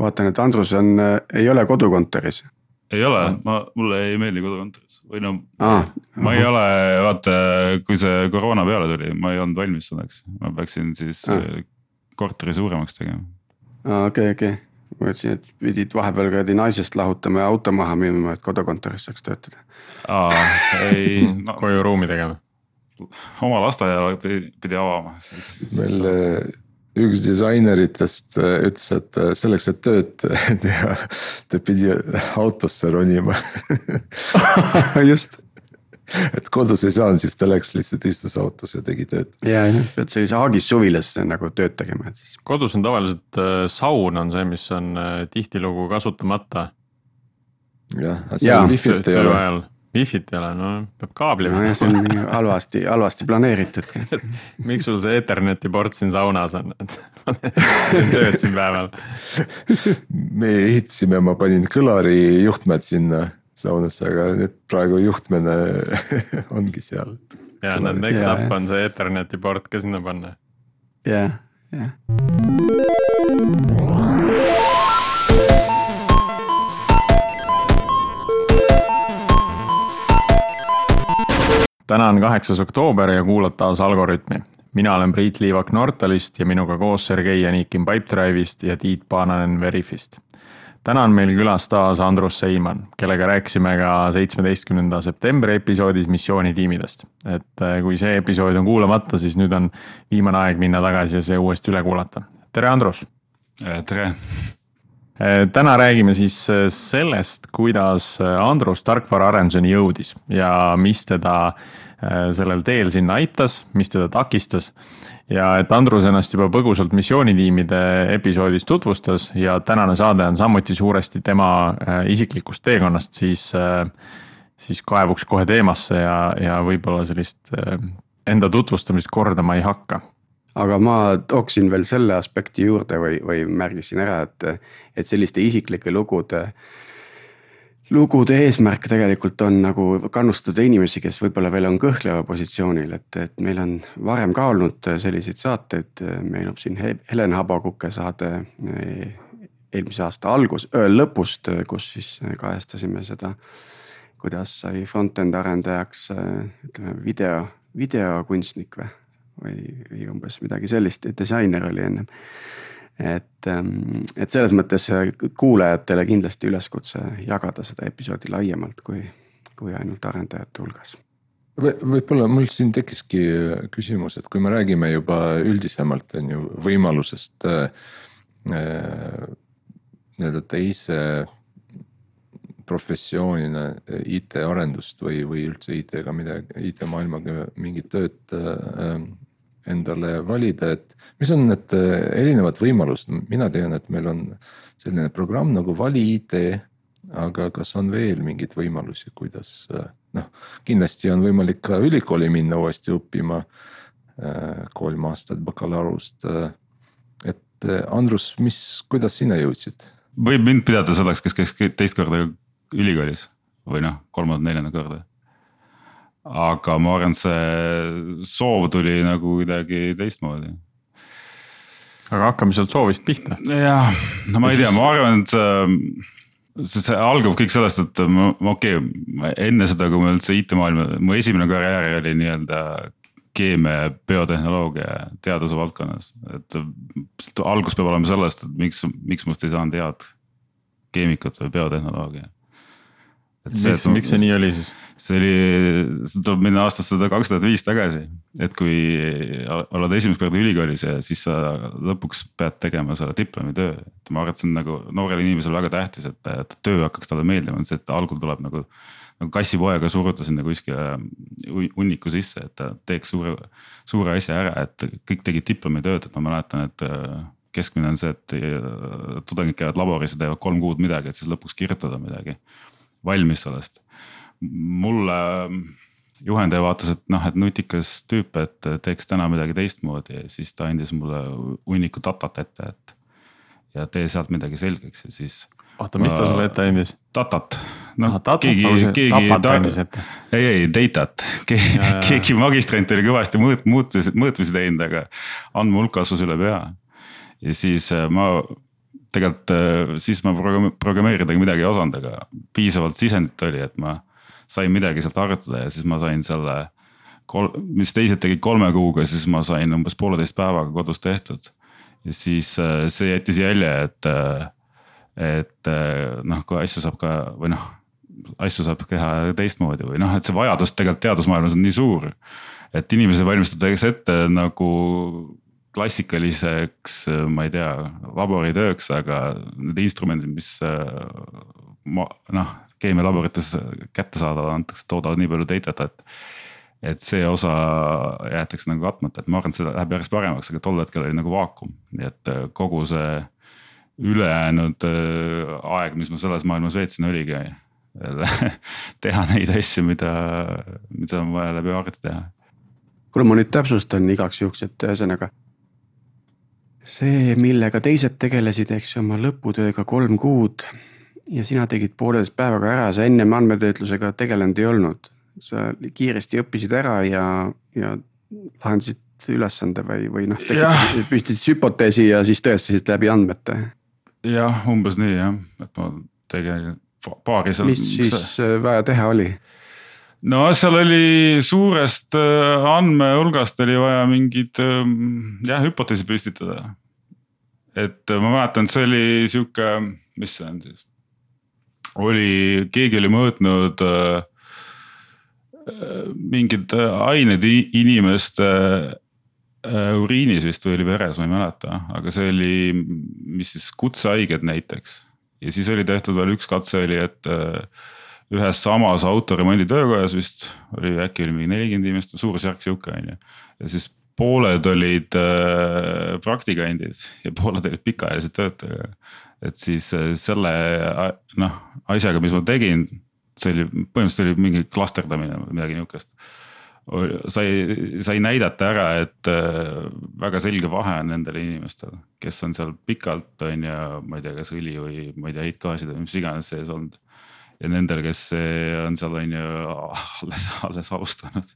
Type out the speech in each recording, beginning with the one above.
vaatan, et Andrus on, ei ole kodukontoris. ei ole, ma, mulle ei meeldi kodukontoris või no ah, ma ei ole, vaata, kui see koroona peale tuli, ma ei olnud valmis selleks, ma peaksin siis ah. korteri suuremaks tegema. aa, okei, okei, ma mõtlesin, et pidid vahepeal kuradi naisest lahutama ja auto maha müüma, et kodukontoris saaks töötada. aa, ei no, koju ruumi tegema. oma lasteaia pidi, pidi avama, siis. meil siis üks disaineritest äh, ütles, et äh, selleks, et tööd teha, ta pidi autosse ronima just. et kodus ei saanud, siis ta läks lihtsalt istus autos ja tegi tööd. ja, jah, pead sellise haagis suvilas nagu tööd tegema, et siis. kodus on tavaliselt äh, saun on see, mis on tihtilugu kasutamata. jah, aga seal wifi't ei ole Wi-Fit ei ole, no peab kaabli no,. see on halvasti, halvasti planeeritud miks sul see Etherneti port siin saunas on, et teen tööd siin päeval. me ehitasime, ma panin kõlari juhtmed sinna saunasse, aga nüüd praegu juhtmene ongi seal. ja, next up on see Etherneti port ka sinna panna. jah, jah täna on kaheksas oktoober ja kuulad taas Algorütmi. mina olen Priit Liivak Nortalist ja minuga koos Sergei Janikin Pipedrive'ist ja Tiit Paananen Veriffist. täna on meil külas taas Andrus Seiman, kellega rääkisime ka seitsmeteistkümnenda septembri episoodis missioonitiimidest. et äh, kui see episood on kuulamata, siis nüüd on viimane aeg minna tagasi ja see uuesti üle kuulata. tere, Andrus. Äh, tere täna räägime siis sellest, kuidas Andrus tarkvaraarenduseni jõudis ja mis teda sellel teel sinna aitas, mis teda takistas. ja et Andrus ennast juba põgusalt missioonitiimide episoodis tutvustas ja tänane saade on samuti suuresti tema isiklikust teekonnast, siis, siis kaevuks kohe teemasse ja, ja võib-olla sellist enda tutvustamist kordama ei hakka aga ma tooksin veel selle aspekti juurde või, või märgisin ära, et, et selliste isiklike lugude lugude eesmärk tegelikult on nagu kannustada inimesi, kes võib-olla veel on kõhkleval positsioonil, et, et meil on varem ka olnud selliseid saateid, meil on siin Helen Habakuke saade eh, eelmise aasta algus, lõpust, kus siis kajastasime seda, kuidas sai front-end arendajaks ütleme video, videokunstnik või, või, või umbes midagi sellist, disainer oli ennem. et, ähm, et selles mõttes kuulajatele kindlasti üleskutse jagada seda episoodi laiemalt kui, kui ainult arendajate hulgas. Võib-olla mul siin tekkiski küsimus, et kui me räägime juba üldisemalt on ju võimalusest äh, äh nii-öelda teise professioonina IT-arendust või, või üldse IT-ga midagi, IT-maailmaga mingit tööd äh, endale valida, et mis on need äh, erinevad võimalused, mina tean, et meil on selline programm nagu Vali IT. aga kas on veel mingeid võimalusi, kuidas äh, noh, kindlasti on võimalik ka ülikooli minna uuesti õppima. Äh, kolm aastat bakalaureust. et Andrus, mis, kuidas sina jõudsid? võib mind pidada selleks, kes käis teist korda ülikoolis või noh, kolmandat-neljandat korda aga ma arvan, et see soov tuli nagu kuidagi teistmoodi. aga hakkame sealt soovist pihta. jah, no ma ei tea, ma arvan, et see, see algab kõik sellest, et ma, okei okay,, enne seda, kui ma üldse IT-maailma, mu esimene karjäär oli nii-öelda keemia, biotehnoloogia teaduse valdkonnas, et algus peab olema sellest, et miks, miks must ei saanud head keemikut või biotehnoloogia miks, miks see nii oli siis? see oli, see tuleb minna aastasse kaks tuhat viis tagasi, et kui oled esimest korda ülikoolis ja siis sa lõpuks pead tegema selle diplomitöö. et ma arvan, et see on nagu noorele inimesele väga tähtis, et, et töö hakkaks talle meeldima, see, et algul tuleb nagu. nagu kassipoega suruda sinna kuskile hunniku sisse, et ta teeks suure, suure asja ära, et kõik tegid diplomitööd, et ma mäletan, et keskmine on see, et tudengid käivad laboris ja teevad kolm kuud midagi, et siis lõpuks kirjutada midagi valmis sellest. mulle juhendaja vaatas, et noh, et nutikas tüüp, et teeks täna midagi teistmoodi ja siis ta andis mulle hunniku datat ette, et. ja tee sealt midagi selgeks ja siis. oota, mis ta sulle ette andis? Datat, noh ah, keegi, keegi. ei, ei datat, keegi, keegi magistrant oli kõvasti mõõt-, muutusi, mõõtmisi teinud, aga andmehulk kasvas üle pea. ja siis äh, ma tegelikult äh, siis ma programm- programmeeridagi midagi ei osanud, aga piisavalt sisendit oli, et ma sain midagi sealt harjutada ja siis ma sain selle kol-, mis teised tegid kolme kuuga, siis ma sain umbes pooleteist päevaga kodus tehtud. ja siis äh, see jättis jälje, et, äh, et noh, kui asju saab ka või noh, asju saab teha teistmoodi või noh, et see vajadus tegelikult teadusmaailmas on nii suur. et inimesi valmistatakse ette nagu klassikaliseks, ma ei tea, laboritööks, aga need instrumendid, mis ma noh, keemialaborites kättesaadavad antakse, toodavad nii palju data't, et. et see osa jäetakse nagu katmata, et ma arvan, et see läheb järjest paremaks, aga tol hetkel oli nagu vaakum, nii et äh, kogu see ülejäänud äh, aeg, mis ma selles maailmas veetsin, oligi teha neid asju, mida, mida on vaja läbi arvuti teha. kuule, ma nüüd täpsustan igaks juhuks, et ühesõnaga see, millega teised tegelesid, eks ju, oma lõputööga kolm kuud ja sina tegid pooleteist päevaga ära, sa ennem andmetöötlusega tegelenud ei olnud. sa kiiresti õppisid ära ja, ja lahendasid ülesande või, või noh, püstitasid hüpoteesi ja siis tõestasid läbi andmete. jah, umbes nii jah, et ma tegin paari seal. mis siis vaja teha oli? No seal oli suurest äh, andmehulgast oli vaja mingid ähm, jah, hüpoteesi püstitada. et äh, ma mäletan, see oli sihuke, mis see on siis, oli, keegi oli mõõtnud äh, mingid ained inimeste uriinis vist või oli veres, ma ei mäleta, aga see oli, mis siis kutsehaiged näiteks. ja siis oli tehtud veel üks katse oli, et ühes samas autoremondi töökojas vist oli äkki oli mingi nelikümmend inimest, suurusjärk sihuke on ju. ja siis pooled olid äh, praktikandid ja pooled olid pikaajalised töötajad. et siis äh, selle noh asjaga, mis ma tegin, see oli põhimõtteliselt oli mingi klasterdamine või midagi nihukest sai, sai näidata ära, et äh, väga selge vahe on nendel inimestel, kes on seal pikalt, on ju, ma ei tea, kas õli või ma ei tea, heitgaasid või mis iganes sees olnud ja nendel, kes on seal on ju alles, alles alustanud.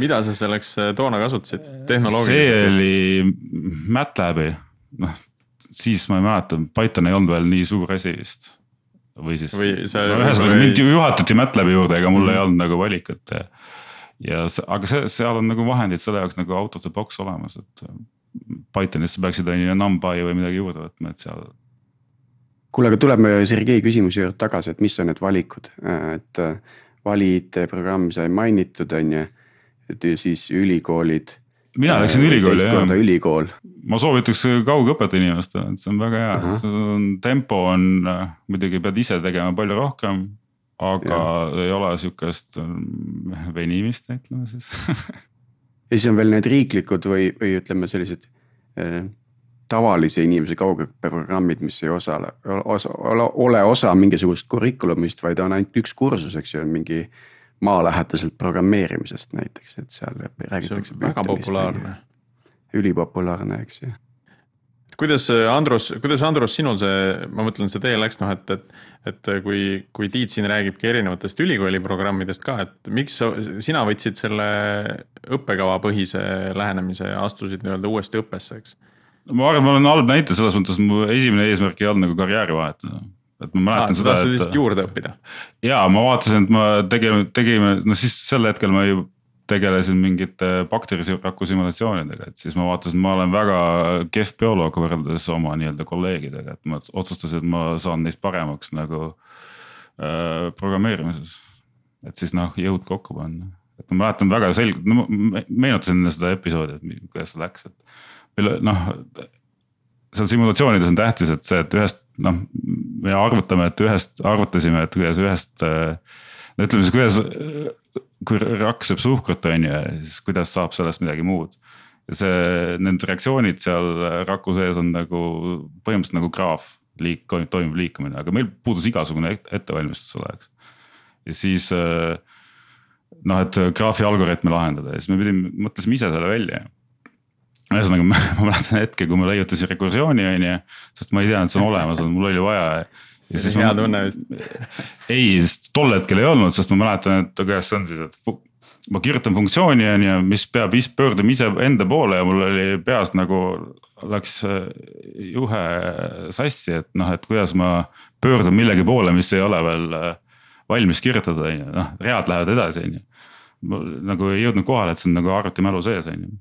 mida sa selleks äh, toona kasutasid, tehnoloogiliselt? see oli MATLAB'i, noh siis ma ei mäleta, Python ei olnud veel nii suur asi vist. või siis, ühesõnaga ei... mind ju juhatati MATLAB'i juurde, ega mul mm. ei olnud nagu valikut. ja see, aga see, seal on nagu vahendid selle jaoks nagu out of the box olemas, et Pythonisse peaksid on ju NumPy või midagi juurde võtma, et seal kuule, aga tuleme Sergei küsimuse juurde tagasi, et mis on need valikud, et äh, vali IT-programm sai mainitud, on ju, et siis ülikoolid. mina läksin äh, ülikooli jah. ülikool. ma soovitaks kaugõpet inimestele, et see on väga hea, tempo on, äh, muidugi pead ise tegema palju rohkem, aga ja. ei ole sihukest venimist, ütleme siis ja siis on veel need riiklikud või, või ütleme, sellised tavalise inimese kaugõppeprogrammid, mis ei osale, osa, ole osa mingisugusest kurikulumist, vaid on ainult üks kursus, eks ju, mingi maalähedaselt programmeerimisest näiteks, et seal räägitakse. väga populaarne. ülipopulaarne, eks ju kuidas Andrus, kuidas Andrus sinul see, ma mõtlen, see tee läks, noh, et, et, et kui, kui Tiit siin räägibki erinevatest ülikooli programmidest ka, et miks sa, sina võtsid selle õppekavapõhise lähenemise ja astusid nii-öelda uuesti õppesse, eks ma arvan, ma olen halb näite selles mõttes, mu esimene eesmärk ei olnud nagu karjääri vahetada et ma mäletan ah, seda, et. lihtsalt juurde õppida. ja ma vaatasin, et ma tegime, tegime, no siis sel hetkel ma ju tegelesin mingite bakteriraku simulatsioonidega, et siis ma vaatasin, ma olen väga kehv bioloog võrreldes oma nii-öelda kolleegidega, et ma otsustasin, et ma saan neist paremaks nagu äh, programmeerimises. et siis noh, jõud kokku panna, et ma mäletan väga selgelt, no ma meenutasin enne seda episoodi, et kuidas see läks, et noh, seal simulatsioonides on tähtis, et see, et ühest noh, me arvutame, et ühest, arvutasime, et kuidas ühest. no ütleme siis, kuidas, kui rakk sööb suhkrut, on ju, siis kuidas saab sellest midagi muud. see, need reaktsioonid seal raku sees on nagu põhimõtteliselt nagu graaf, liik-, toimub liikumine, aga meil puudus igasugune ettevalmistus selleks. ja siis noh, et graafi algoritme lahendada ja siis me pidime, mõtlesime ise selle välja ühesõnaga ma, ma mäletan hetke, kui ma leiutasin rekursiooni, on ju, sest ma ei teadnud, et see on olemas, mul oli vaja. see oli hea tunne vist. ei, sest tol hetkel ei olnud, sest ma mäletan, et kuidas see on siis, et ma kirjutan funktsiooni, on ju, mis peab pöörduma ise enda poole ja mul oli peas nagu läks äh, juhe sassi, et noh, et kuidas ma pöördun millegi poole, mis ei ole veel äh, valmis kirjutatud, on ju, noh read lähevad edasi, on ju. ma nagu ei jõudnud kohale, et see on nagu arvutimälu sees, on ju.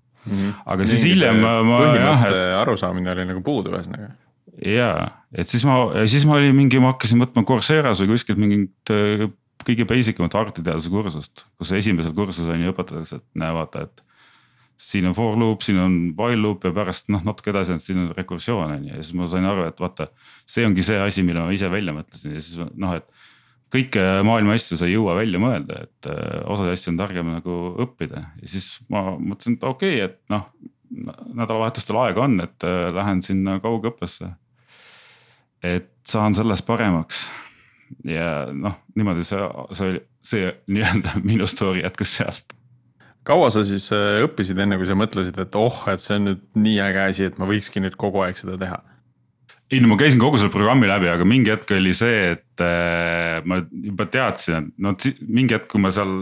Aga siis hiljem ma, jah, et. arusaamine oli nagu puudu ühesõnaga. ja, et siis ma, siis ma olin mingi, ma hakkasin võtma Courseras või kuskilt mingit äh, kõige basic umat arvutiteaduse kursust, kus esimesel kursusel on ju õpetatakse, et näe, vaata, et siin on for loop, siin on while loop ja pärast noh, natuke edasi on siin on rekursioon on ju ja siis ma sain aru, et vaata. see ongi see asi, mille ma ise välja mõtlesin ja siis noh, et kõike maailma asju sa ei jõua välja mõelda, et äh, osasid asju on targem nagu õppida ja siis ma mõtlesin, et okei okay,, et noh. nädalavahetustel aega on, et äh, lähen sinna kaugõppesse. et saan selles paremaks ja noh, niimoodi see, see oli, see nii-öelda minu story jätkus sealt kaua sa siis äh, õppisid, enne kui sa mõtlesid, et oh, et see on nüüd nii äge asi, et ma võikski nüüd kogu aeg seda teha? Ei no ma käisin kogu selle programmi läbi, aga mingi hetk oli see, et äh, ma juba teadsin, et no mingi hetk, kui ma seal.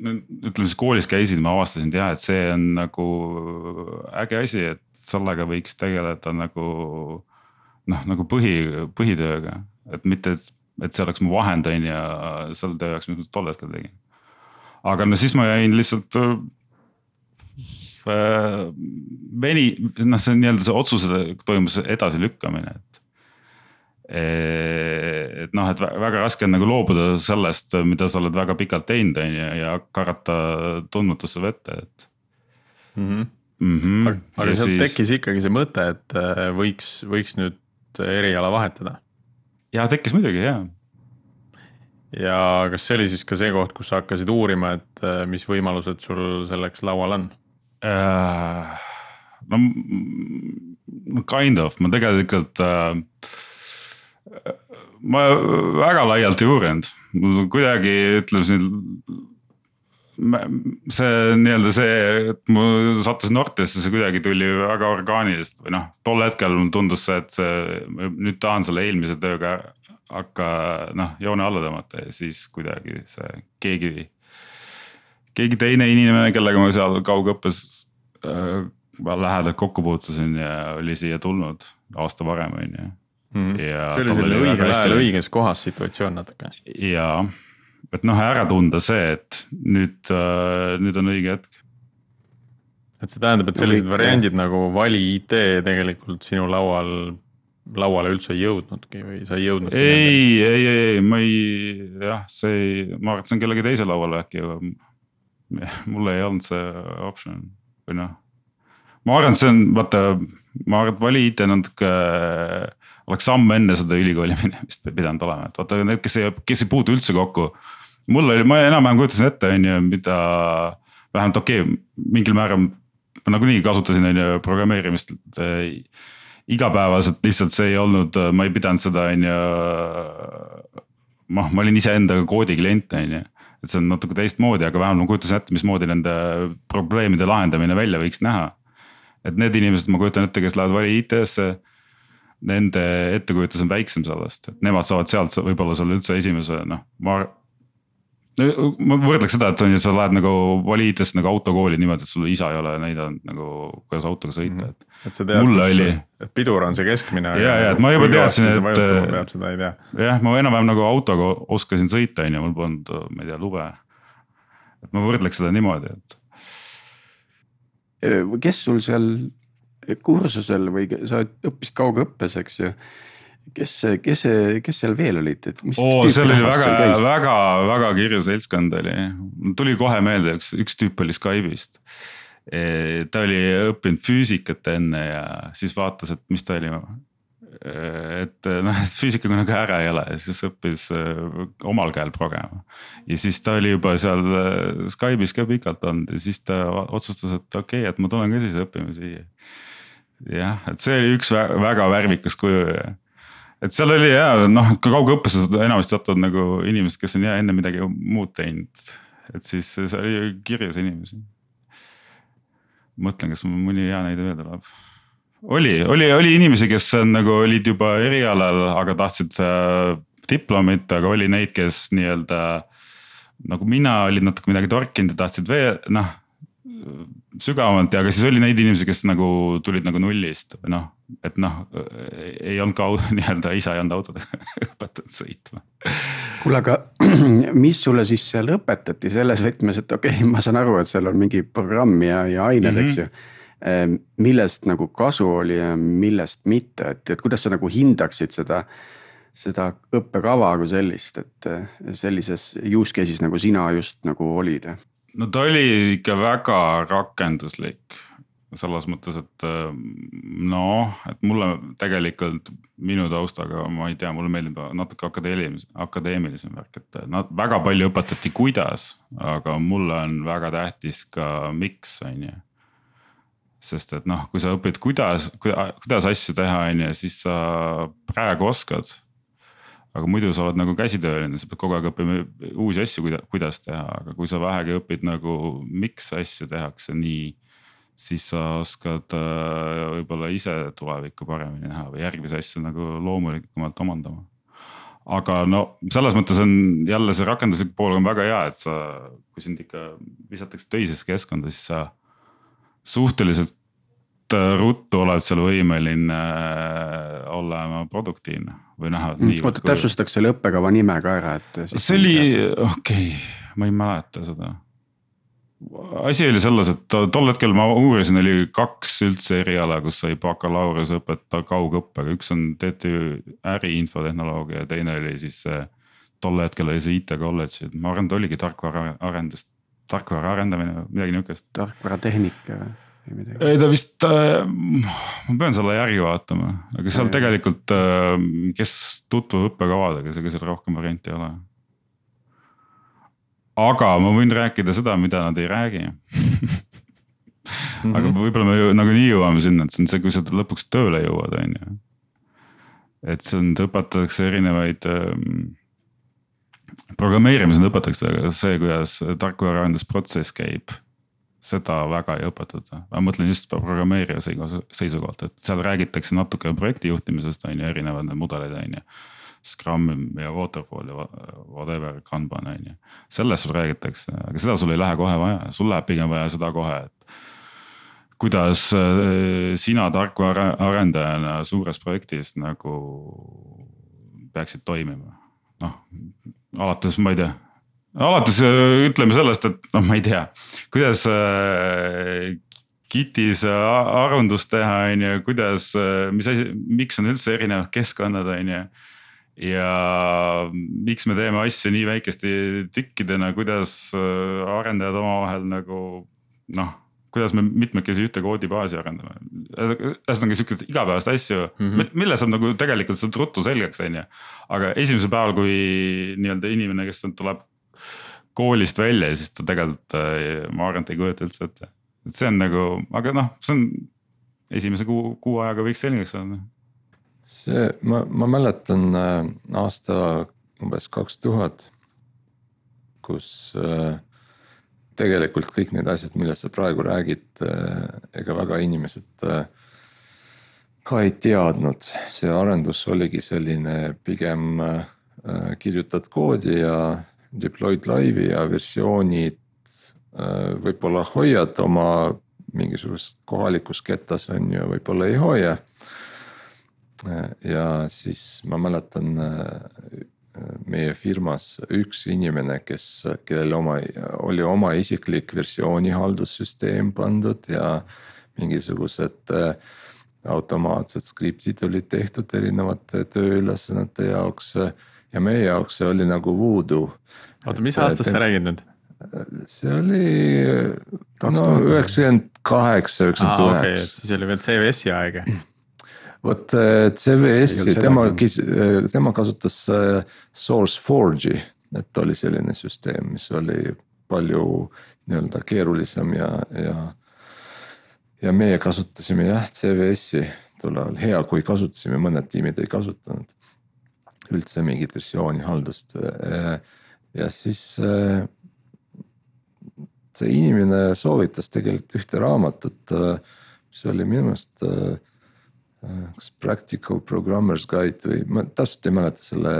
ütleme siis koolis käisin, ma avastasin, jah, et see on nagu äge asi, et sellega võiks tegeleda nagu. noh, nagu põhi, põhitööga, et mitte, et see oleks mu vahend on ju selle töö jaoks, mis ma tol hetkel tegin aga no siis ma jäin lihtsalt äh, veni, noh, see on nii-öelda see otsuse toimus edasilükkamine, et. et noh, et väga raske on nagu loobuda sellest, mida sa oled väga pikalt teinud, on ju, ja karata tundmatusse vette, et mm. -hmm. Mm -hmm. aga, aga sealt siis... tekkis ikkagi see mõte, et äh, võiks, võiks nüüd eriala vahetada? ja tekkis muidugi ja ja kas see oli siis ka see koht, kus sa hakkasid uurima, et äh, mis võimalused sul selleks laual on äh,? no kind of, ma tegelikult äh,. ma väga laialt ei uurinud, kuidagi ütleme siin see nii-öelda see, et ma sattusin Nortesse, see kuidagi tuli väga orgaaniliselt või noh, tol hetkel mulle tundus see, et see, nüüd tahan selle eelmise tööga hakka noh, joone alla tõmmata ja siis kuidagi see keegi. Keegi teine inimene, kellega ma seal kaugõppes äh, lähedalt kokku puutusin ja oli siia tulnud aasta varem, on ju. Mhm. see oli selline õigel ajal õiges kohas situatsioon natuke. ja, et noh, ära tunda see, et nüüd äh,, nüüd on õige hetk et see tähendab, et sellised no, variandid nagu vali IT tegelikult sinu laual lauale üldse ei jõudnudki või sa ei jõudnud? ei, ei, ei, ei, ma ei, jah, see ei, ma arvan, et see on kellegi teise lauale äkki, aga mul ei olnud see optsioon või noh. ma arvan, et see on, vaata, ma arvan, et vali IT natuke oleks samm enne seda ülikooli minemist pidanud olema, et vaata need, kes ei, kes ei puutu üldse kokku. mul oli, ma enam-vähem kujutasin ette, on ju, mida vähemalt okei okay,, mingil määral ma nagunii kasutasin, on ju, programmeerimist igapäevaselt lihtsalt see ei olnud, ma ei pidanud seda, on ju. noh, ma olin iseendaga koodi klient, on ju, et see on natuke teistmoodi, aga vähemalt ma kujutasin ette, mismoodi nende probleemide lahendamine välja võiks näha. et need inimesed, ma kujutan ette, kes lähevad vali IT-sse. Nende ettekujutus on väiksem sellest, et nemad saavad sealt võib-olla selle üldse esimese noh, ma ma võrdleks seda, et on ju, sa lähed nagu valides nagu autokooli niimoodi, et sul isa ei ole näidanud nagu, kuidas autoga sõita, et. et sa tead, et pidur on see keskmine. ja, ja, et ma juba teadsin, et. peab, seda ei tea. jah, ma enam-vähem nagu autoga oskasin sõita, on ju, mul polnud, ma ei tea, lube. et ma võrdleks seda niimoodi, et. kes sul seal kursusel või sa õppisid kaugõppes, eks ju kes, kes, kes seal veel olid, et mis Oo, seal oli väga, väga, väga kirju seltskond oli, tuli kohe meelde, üks, üks tüüp oli Skype'ist. E, ta oli õppinud füüsikat enne ja siis vaatas, et mis ta oli. et noh, et füüsikaga nagu ära ei ole ja siis õppis e, omal käel progema. ja siis ta oli juba seal e, Skype'is ka pikalt olnud ja siis ta otsustas, et okei okay,, et ma tulen ka siis õppima siia. jah, et see oli üks väga värvikas kuju ja et seal oli ja noh, ka kaugõppes enamasti satuvad nagu inimesed, kes on ja enne midagi muud teinud. et siis seal oli kirjus inimesi. mõtlen, kas mul mõni hea näide veel tuleb. oli, oli, oli inimesi, kes on nagu olid juba erialal, aga tahtsid äh, diplomit, aga oli neid, kes nii-öelda. nagu mina olid natuke midagi torkinud ja tahtsid veel noh sügavamalt ja, aga siis oli neid inimesi, kes nagu tulid nagu nullist noh, et noh, ei olnud ka nii-öelda isa ei olnud autodega õpetatud sõitma. kuule, aga mis sulle siis seal õpetati selles võtmes, et okei okay,, ma saan aru, et seal on mingi programm ja, ja ained mm, -hmm. eks ju ehm, millest nagu kasu oli ja millest mitte, et, et kuidas sa nagu hindaksid seda, seda õppekava kui sellist, et sellises use case'is nagu sina just nagu olid? No ta oli ikka väga rakenduslik selles mõttes, et noh, et mulle tegelikult minu taustaga, ma ei tea, mulle meeldib natuke akadeemilisem, akadeemilisem värk, et nad väga palju õpetati, kuidas, aga mulle on väga tähtis ka miks, on ju. sest et noh, kui sa õpid, kuidas, kuidas asju teha, on ju, siis sa praegu oskad aga muidu sa oled nagu käsitööline, sa pead kogu aeg õppima uusi asju, kuidas teha, aga kui sa vähegi õpid nagu, miks asju tehakse nii. siis sa oskad äh, võib-olla ise tulevikku paremini näha või järgmisi asju nagu loomulikumalt omandama. aga no selles mõttes on jälle see rakenduslik pool on väga hea, et sa, kui sind ikka visatakse töisesse keskkonda, siis sa suhteliselt ruttu oled seal võimeline äh, olema produktiivne või näha. Mm, oota, täpsustaks selle õppekava nime ka ära, et. see oli, okei okay,, ma ei mäleta seda. asi oli selles, et tol hetkel ma uurisin, oli kaks üldse eriala, kus sai bakalaureuseõpet kaugõppega, üks on TTÜ äriinfotehnoloogia ja teine oli siis see. tol hetkel oli see IT kolledž, ma arvan, ta oligi tarkvaraarendust, tarkvara arendamine, midagi nihukest. tarkvaratehnika või? Ei ta vist äh,, ma pean selle järgi vaatama, aga seal ja, tegelikult äh,, kes tutvub õppekavadega, ega seal rohkem variante ei ole. aga ma võin rääkida seda, mida nad ei räägi aga mhm. võib-olla me nagunii jõuame sinna, et see on see, kui sa lõpuks tööle jõuad, on ju. et see on, õpetatakse erinevaid ähm, programmeerimisel õpetatakse see, kuidas tarkvaraarendusprotsess käib seda väga ei õpetata, ma mõtlen just programmeerija seisukohalt, et seal räägitakse natuke projekti juhtimisest on ju, erinevad need mudelid on ju. Scrum ja Waterfall ja whatever, Kanban on ju, sellest sul räägitakse, aga seda sul ei lähe kohe vaja, sul läheb pigem vaja seda kohe, et. kuidas äh, sina tarkvaraarendajana suures projektis nagu peaksid toimima, noh alates, ma ei tea alates äh, ütleme sellest, et noh, ma ei tea, kuidas äh, Gitis arvundust teha, on ju, kuidas, äh, mis asi, miks on üldse erinevad keskkonnad, on ju. ja miks me teeme asju nii väikeste tükkidena, kuidas arendajad omavahel nagu noh kuidas me mitmekesi ühte koodibaasi arendame. ühesõnaga siukseid igapäevaseid asju mm, -hmm. mille saab nagu tegelikult saad ruttu selgeks, on ju. aga esimesel päeval, kui nii-öelda inimene, kes tuleb koolist välja ja siis ta tegelikult, äh, ma arvan, et ei kujuta üldse ette. et see on nagu, aga noh, see on esimese kuu, kuu ajaga võiks selgeks saada. see, ma, ma mäletan äh, aasta umbes kaks tuhat, kus äh, tegelikult kõik need asjad, millest sa praegu räägid, ega väga inimesed ka ei teadnud, see arendus oligi selline pigem kirjutad koodi ja deploy'd laivi ja versioonid äh, võib-olla hoiad oma mingisugust kohalikus kettas on ju, võib-olla ei hoia. Äh, ja siis ma mäletan äh, meie firmas üks inimene, kes, kellel oma, oli oma isiklik versiooni haldussüsteem pandud ja mingisugused automaatsed skriptid olid tehtud erinevate tööülesannete jaoks ja meie jaoks see oli nagu voodoo. oota, mis aastast sa räägid nüüd? see oli no üheksakümmend kaheksa, üheksakümmend üheksa. siis oli veel CVS-i aeg. vot äh, CVS-i, tema, äh, tema kasutas äh, SourceForge'i, et oli selline süsteem, mis oli palju nii-öelda keerulisem ja, ja. ja meie kasutasime jah, CVS-i tol ajal, hea kui kasutasime, mõned tiimid ei kasutanud üldse mingit versiooni haldust. ja siis see inimene soovitas tegelikult ühte raamatut, mis oli minu meelest kas Practical Programmer's Guide või ma täpselt ei mäleta selle,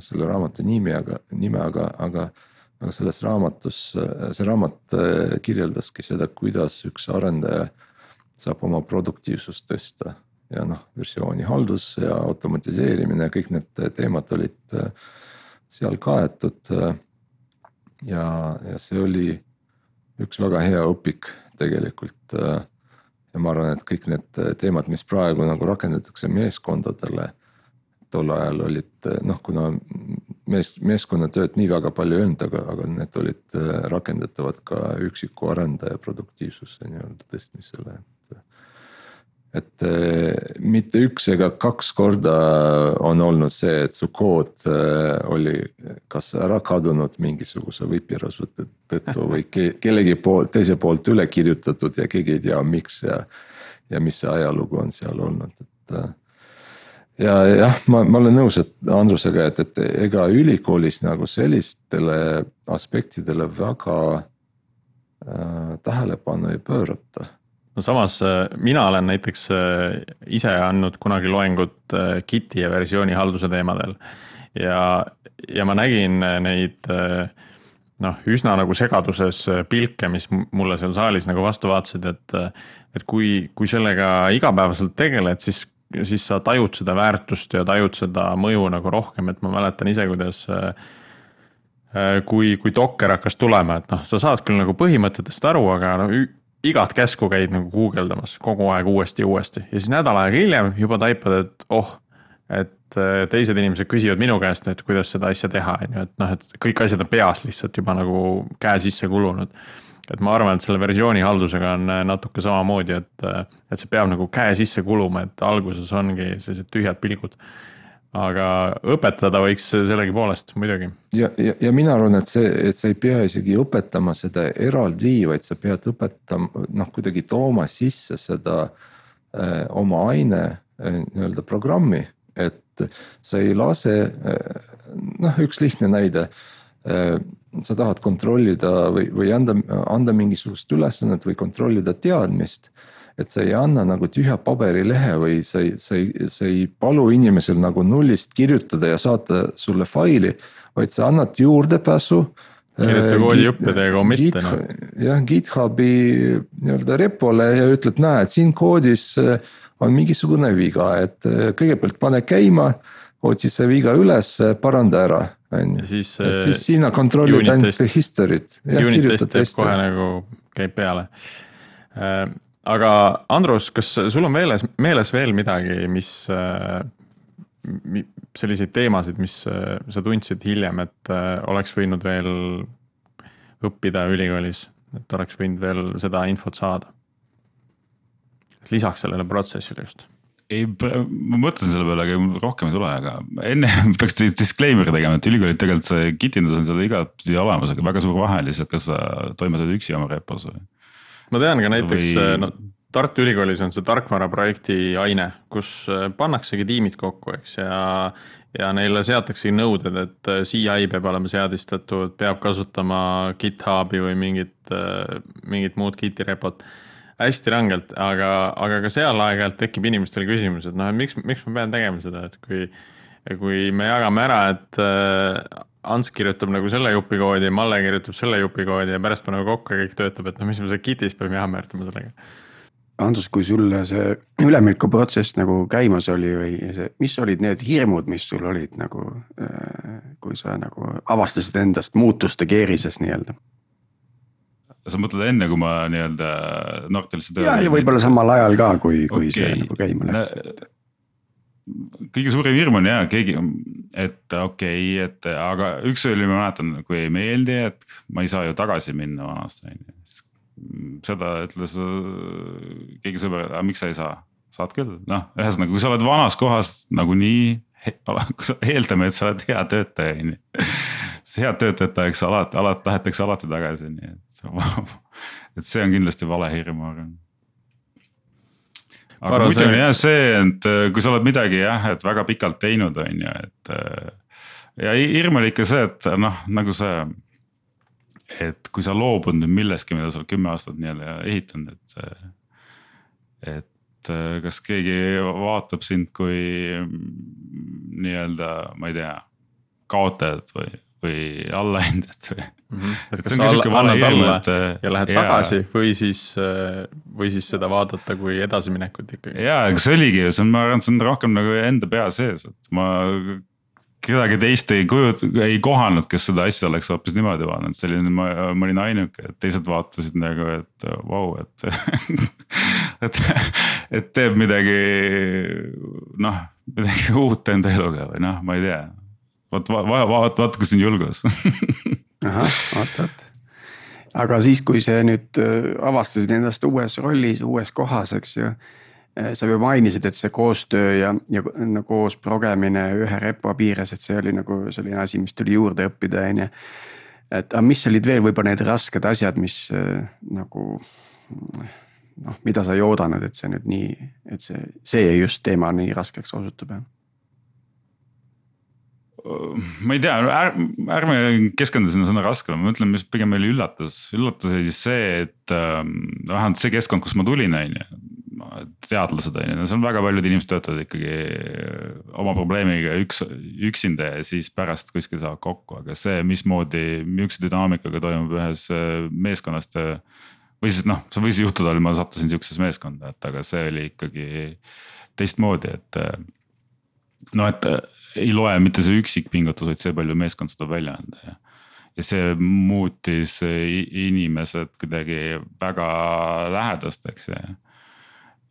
selle raamatu nimi, aga nime, aga, aga aga selles raamatus, see raamat kirjeldaski seda, kuidas üks arendaja saab oma produktiivsust tõsta. Ja noh, versiooni haldus ja automatiseerimine, kõik need teemad olid äh, seal kaetud. Äh, ja, ja see oli üks väga hea õpik tegelikult. ja ma arvan, et kõik need teemad, mis praegu nagu rakendatakse meeskondadele tol ajal olid noh, kuna mees, meeskonnatööd nii väga palju ei olnud, aga, aga need olid äh, rakendatavad ka üksiku arendaja produktiivsuse nii-öelda tõstmisele, et. äh, mitte üks ega kaks korda on olnud see, et su kood äh, oli kas ära kadunud mingisuguse võipirasvu tõttu või ke, kellegi poolt, teise poolt üle kirjutatud ja keegi ei tea, miks ja. ja mis see ajalugu on seal olnud, et ja jah, ma, ma olen nõus, et Andrusega, et, et ega ülikoolis nagu sellistele aspektidele väga äh, tähelepanu ei pöörata. No samas äh, mina olen näiteks äh, ise andnud kunagi loengut äh, Giti ja versioonihalduse teemadel. ja, ja ma nägin neid noh, üsna nagu segaduses pilke, mis mulle seal saalis nagu vastu vaatasid, et. et kui, kui sellega igapäevaselt tegeled, siis siis sa tajud seda väärtust ja tajud seda mõju nagu rohkem, et ma mäletan ise, kuidas kui, kui Docker hakkas tulema, et noh, sa saad küll nagu põhimõtetest aru, aga no igat käsku käid nagu guugeldamas kogu aeg uuesti ja uuesti ja siis nädal aega hiljem juba taipad, et oh, et äh, teised inimesed küsivad minu käest, et kuidas seda asja teha, on ju, et noh, et kõik asjad on peas lihtsalt juba nagu käe sisse kulunud et ma arvan, et selle versiooni haldusega on äh, natuke samamoodi, et, äh, et see peab nagu käe sisse kuluma, et alguses ongi sellised tühjad pilgud. Aga õpetada võiks sellegipoolest muidugi. ja, ja, ja mina arvan, et see, et sa ei pea isegi õpetama seda eraldi, vaid sa pead õpetama, noh kuidagi tooma sisse seda äh, oma aine äh, nii-öelda programmi, et sa ei lase äh,, noh, üks lihtne näide äh, sa tahad kontrollida või, või anda, anda mingisugust ülesannet või kontrollida teadmist. Et sa ei anna nagu tühja paberilehe või sa ei, sa ei, sa ei palu inimesel nagu nullist kirjutada ja saata sulle faili, vaid sa annad juurdepääsu kirjuta äh, koodi juppidega ja commit'e noh. jah, GitHubi nii-öelda repole ja ütled, näed, siin koodis äh, on mingisugune viga, et äh, kõigepealt pane käima. otsi see viga üles, paranda ära on ju. siis, siis sina kontrollid ainult history't. Kohe nagu käib peale. Äh, aga Andrus, kas sul on meeles, meeles veel midagi, mis, äh, selliseid teemasid, mis sa tundsid hiljem, et oleks võinud veel õppida ülikoolis, et oleks võinud veel seda infot saada? lisaks sellele protsessile just ei, ma mõtlesin selle peale, aga rohkem ei tule, aga enne peaks disclaimer'i tegema, et ülikoolid tegelikult see kitindus on seal igatpidi olemas, aga väga suur vahe lihtsalt, kas sa toimetad üksi oma repos või. Ma tean ka näiteks või... no Tartu Ülikoolis on see tarkvaraprojekti aine, kus äh, pannaksegi tiimid kokku, eks ja. ja neile seataksegi nõuded, et äh, CI peab olema seadistatud, peab kasutama GitHubi või mingit, mingit muud Giti repot hästi rangelt, aga, aga ka seal aeg-ajalt tekib inimestel küsimus, et noh, et miks, miks ma pean tegema seda, et kui. kui me jagame ära, et Ants kirjutab nagu selle jupi koodi ja Malle kirjutab selle jupi koodi ja pärast paneme kokku ja kõik töötab, et noh, mis me seal Gitis peame jammerdama sellega. Andrus, kui sul see üleminekuprotsess nagu käimas oli või see, mis olid need hirmud, mis sul olid nagu, äh, kui sa nagu avastasid endast muutuste keerises nii-öelda? sa mõtled enne, kui ma nii-öelda Nortalisse tööle. ja, ja võib-olla samal ajal ka, kui, kui okay. see nagu käima läks et... kõige suurem hirm on ja keegi, et okei okay,, et aga üks oli, ma mäletan, kui ei meeldi, et ma ei saa ju tagasi minna vanasti on ju. seda ütles keegi sõber, aga miks sa ei saa, saad küll, noh, ühesõnaga, kui sa oled vanas kohas nagunii eeldame, et sa oled hea töötaja, on ju. head töötajat tahaks alati, alati tahetakse alati tagasi, nii et et see on kindlasti vale hirm, ma arvan. Aga muidu on jah see, et äh, kui sa oled midagi jah, et väga pikalt teinud, on ju, et. Äh, ja hirm oli ikka see, et noh, nagu see. et kui sa loobud nüüd millestki, mida sa oled kümme aastat nii-öelda ehitanud, et. Äh, et kas keegi vaatab sind kui mm, nii-öelda, ma ei tea, kaotajat või või allahindajat või mm. -hmm. et Et kas sa alla, annad alla et, äh, ja lähed jaa. tagasi või siis, või siis seda vaadata kui edasiminekut ikkagi. ja, aga see oligi ju, see on, ma arvan, see on rohkem nagu enda pea sees, et ma kedagi teist ei kujut-, ei kohanud, kes seda asja oleks hoopis niimoodi vaadanud, selline, ma, ma olin ainuke, et teised vaatasid nagu, et vau, et. et, et teeb midagi noh, midagi uut enda eluga või noh, ma ei tea. vot, vaata, vaata, vaata, kus on julgus ahah, vot, vot. aga siis, kui sa nüüd äh, avastasid ennast uues rollis, uues kohas, eks ju. sa juba mainisid, et see koostöö ja, ja koos progemine ühe repo piires, et see oli nagu selline asi, mis tuli juurde õppida, on ju. et aga mis olid veel võib-olla need rasked asjad, mis äh, nagu noh, mida sa ei oodanud, et see nüüd nii, et see, see just teema nii raskeks osutub jah ma ei tea, ärme keskendu sinna sõna raskele, ma mõtlen, mis pigem oli üllatus, üllatus oli see, et ähm, vähemalt see keskkond, kust ma tulin, on ju. teadlased on ju, see on väga paljud inimesed töötavad ikkagi oma probleemiga üks, üksinda ja siis pärast kuskil saavad kokku, aga see, mismoodi, millise dünaamikaga toimub ühes äh, meeskonnas töö. või siis noh, see võis juhtuda, ma sattusin sihukesesse meeskonda, et aga see oli ikkagi teistmoodi, et äh, no et äh, ei loe mitte see üksikpingutus, vaid see palju meeskond suudab välja anda ja. ja see muutis inimesed kuidagi väga lähedasteks ja,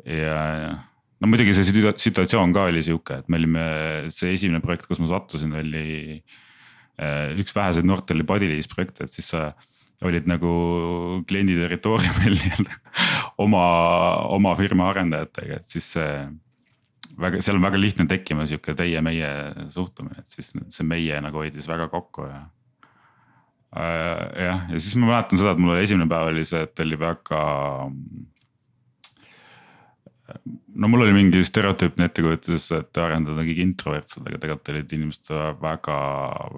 ja, ja no muidugi see situa- situatsioon ka oli sihuke, et me olime, see esimene projekt, kus ma sattusin, oli äh, üks väheseid Nortali bodylease projekte, et siis sa olid nagu kliendi territooriumil nii-öelda oma, oma firma arendajatega, et siis see väga, seal on väga lihtne tekkima sihuke teie-meie suhtumine, et siis see meie nagu hoidis väga kokku ja. jah, ja siis ma mäletan seda, et mul esimene päev oli see, et oli väga. no mul oli mingi stereotüüpne ettekujutus, et arendajad on kõik introvertsed, aga tegelikult olid inimesed väga,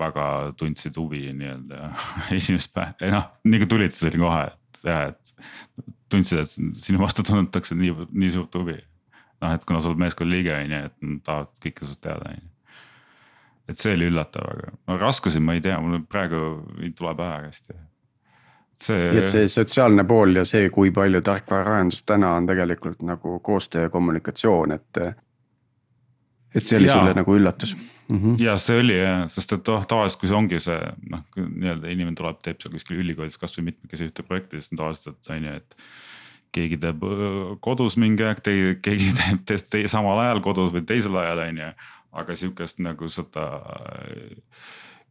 väga tundsid huvi nii-öelda esimest päeva, ei noh, nii kui tulid, siis oli kohe, et jah, et tundsid, et sinu vastu tunnetakse nii, nii suurt huvi noh, et kuna sa oled meeskonna liige on ju, et nad tahavad kõike sinust teada on ju. et see oli üllatav, aga no raskusi ma ei tea, mul praegu ei tule pähe hästi. see, et see sotsiaalne pool ja see, kui palju tarkvaraarendus täna on tegelikult nagu koostöö ja kommunikatsioon, et. et see oli Jaa. sulle nagu üllatus mm. -hmm. ja see oli jah, sest et noh, tavaliselt kui see ongi see noh, nii-öelda inimene tuleb, teeb seal kuskil ülikoolis kasvõi mitmekesi ühte projekti, siis on tavaliselt, et on ju, et keegi teeb kodus mingi aeg, keegi teeb teist te, samal ajal kodus või teisel ajal on ju. aga sihukest nagu seda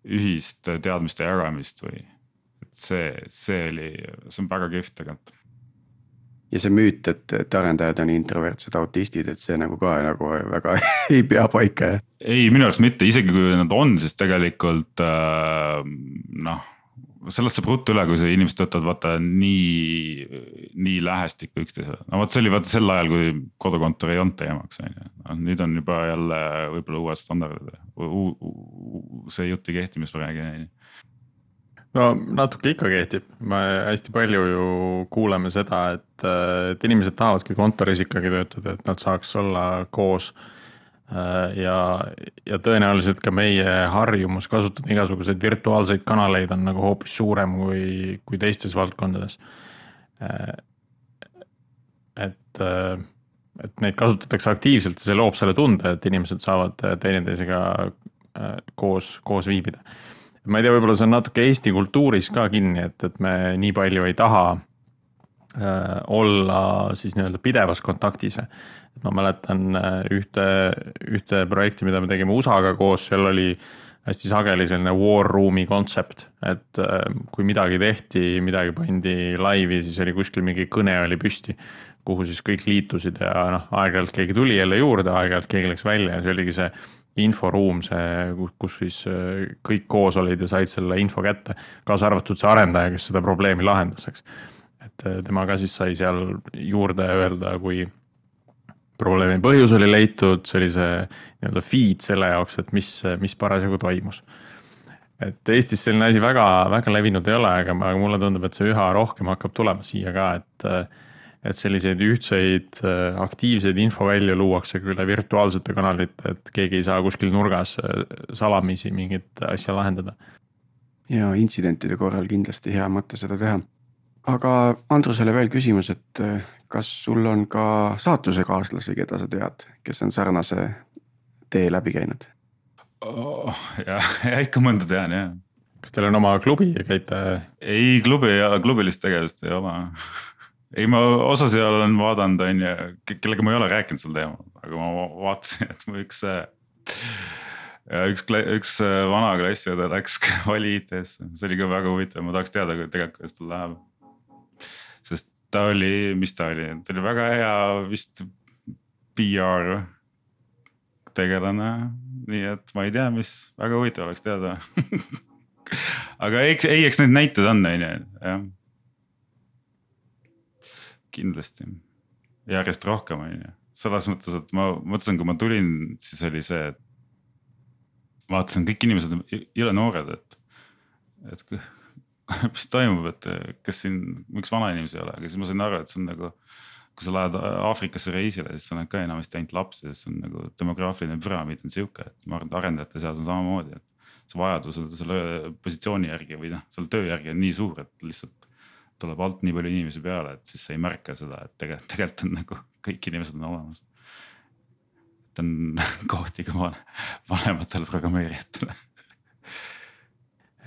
ühist teadmiste jagamist või, et see, see oli, see on väga kihvt tegelikult. ja see müüt, et, et arendajad on introvertsed autistid, et see nagu ka nagu väga ei pea paika jah. ei, minu arust mitte, isegi kui nad on, siis tegelikult äh, noh, sellest saab ruttu üle, kui see inimesed töötavad vaata nii, nii lähestikku üksteisele. no vot see oli vaata sel ajal, kui kodukontor ei olnud teemaks on ju, noh nüüd on juba jälle võib-olla uued standardid. see jutt ei kehti, mis ma räägin on ju no natuke ikka kehtib, me hästi palju ju kuuleme seda, et, et inimesed tahavadki kontoris ikkagi töötada, et nad saaks olla koos. ja, ja tõenäoliselt ka meie harjumus kasutada igasuguseid virtuaalseid kanaleid on nagu hoopis suurem kui, kui teistes valdkondades. et, et neid kasutatakse aktiivselt ja see loob selle tunde, et inimesed saavad teineteisega äh, koos, koos viibida ma ei tea, võib-olla see on natuke Eesti kultuuris ka kinni, et, et me nii palju ei taha äh, olla siis nii-öelda pidevas kontaktis. Et ma mäletan äh, ühte, ühte projekti, mida me tegime USA-ga koos, seal oli hästi sageli selline war room'i kontsept, et äh, kui midagi tehti, midagi pandi laivi, siis oli kuskil mingi kõne oli püsti, kuhu siis kõik liitusid ja noh, aeg-ajalt keegi tuli jälle juurde, aeg-ajalt keegi läks välja ja see oligi see inforuum, see, kus siis äh, kõik koos olid ja said selle info kätte, kaasa arvatud see arendaja, kes seda probleemi lahendas, eks. et tema ka siis sai seal juurde öelda, kui probleemi põhjus oli leitud, see oli see nii-öelda feed selle jaoks, et mis, mis parasjagu toimus. et Eestis selline asi väga, väga levinud ei ole, aga ma- mulle tundub, et see üha rohkem hakkab tulema siia ka, et et selliseid ühtseid aktiivseid infovälju luuakse küll virtuaalsete kanalite, et keegi ei saa kuskil nurgas salamisi mingit asja lahendada. ja intsidentide korral kindlasti hea mõte seda teha. Aga Andrusele veel küsimus, et äh, kas sul on ka saatusekaaslasi, keda sa tead, kes on sarnase tee läbi käinud oh,? jah, ikka mõnda tean jah. kas teil on oma klubi ja käite? ei, klubi ja klubilist tegevust ei ole ei, ma osasid olen vaadanud, on ju, kellega ma ei ole rääkinud sel teemal, aga ma vaatasin, et mu üks ja üks, üks äh, vana klassiõde läks vali IT-sse, see oli ka väga huvitav, ma tahaks teada tegelikult, kuidas tal läheb. Sest ta oli, mis ta oli, ta oli väga hea vist PR tegelane, nii et ma ei tea, mis väga huvitav oleks teada. Aga eks, ei, eks neid näiteid on, on ju, jah. kindlasti, järjest rohkem, on ju, selles mõttes, et ma mõtlesin, kui ma tulin, siis oli see, et vaatasin, kõik inimesed on jõle noored, et, et mis toimub, et kas siin, miks vanainimesi ei ole, aga siis ma sain aru, et see on nagu. kui sa lähed Aafrikasse reisile, siis sa näed ka enamasti ainult lapsi, sest see on nagu demograafiline püramiid on sihuke, et ma arvan, et arendajate seas on samamoodi, et. see vajadus selle positsiooni järgi või noh, selle töö järgi on nii suur, et lihtsalt tuleb alt nii palju inimesi peale, et siis sa ei märka seda, et tegelikult, tegelikult on nagu kõik inimesed on olemas on kohti ka vanematele programmeerijatele.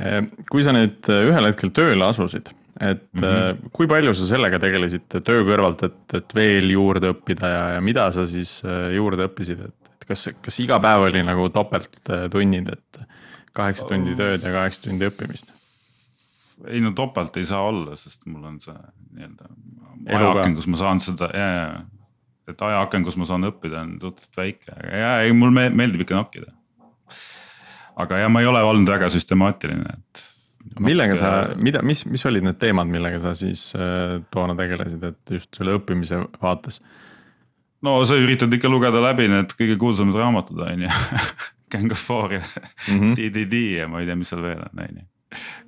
Ehm, kui sa nüüd äh, ühel hetkel tööle asusid, et mm -hmm. kui palju sa sellega tegelesid töö kõrvalt, et, et veel juurde õppida ja, ja mida sa siis äh, juurde õppisid, et, et kas, kas iga päev oli nagu topelttunnid, et kaheksa tundi tööd ja kaheksa tundi õppimist? ei no topelt ei saa olla, sest mul on see nii-öelda ajaaken, kus ma saan seda ja, ja et ajaaken, kus ma saan õppida, on suhteliselt väike, aga ja ei, mul meeldib ikka nokkida. Aga ja ma ei ole olnud väga süstemaatiline, et. millega sa, mida, mis, mis olid need teemad, millega sa siis äh, toona tegelesid, et just selle õppimise vaates? no sa üritad ikka lugeda läbi need kõige kuulsamad raamatud, on ju Gang of Four ja mm -hmm. DDD ja ma ei tea, mis seal veel on, on ju.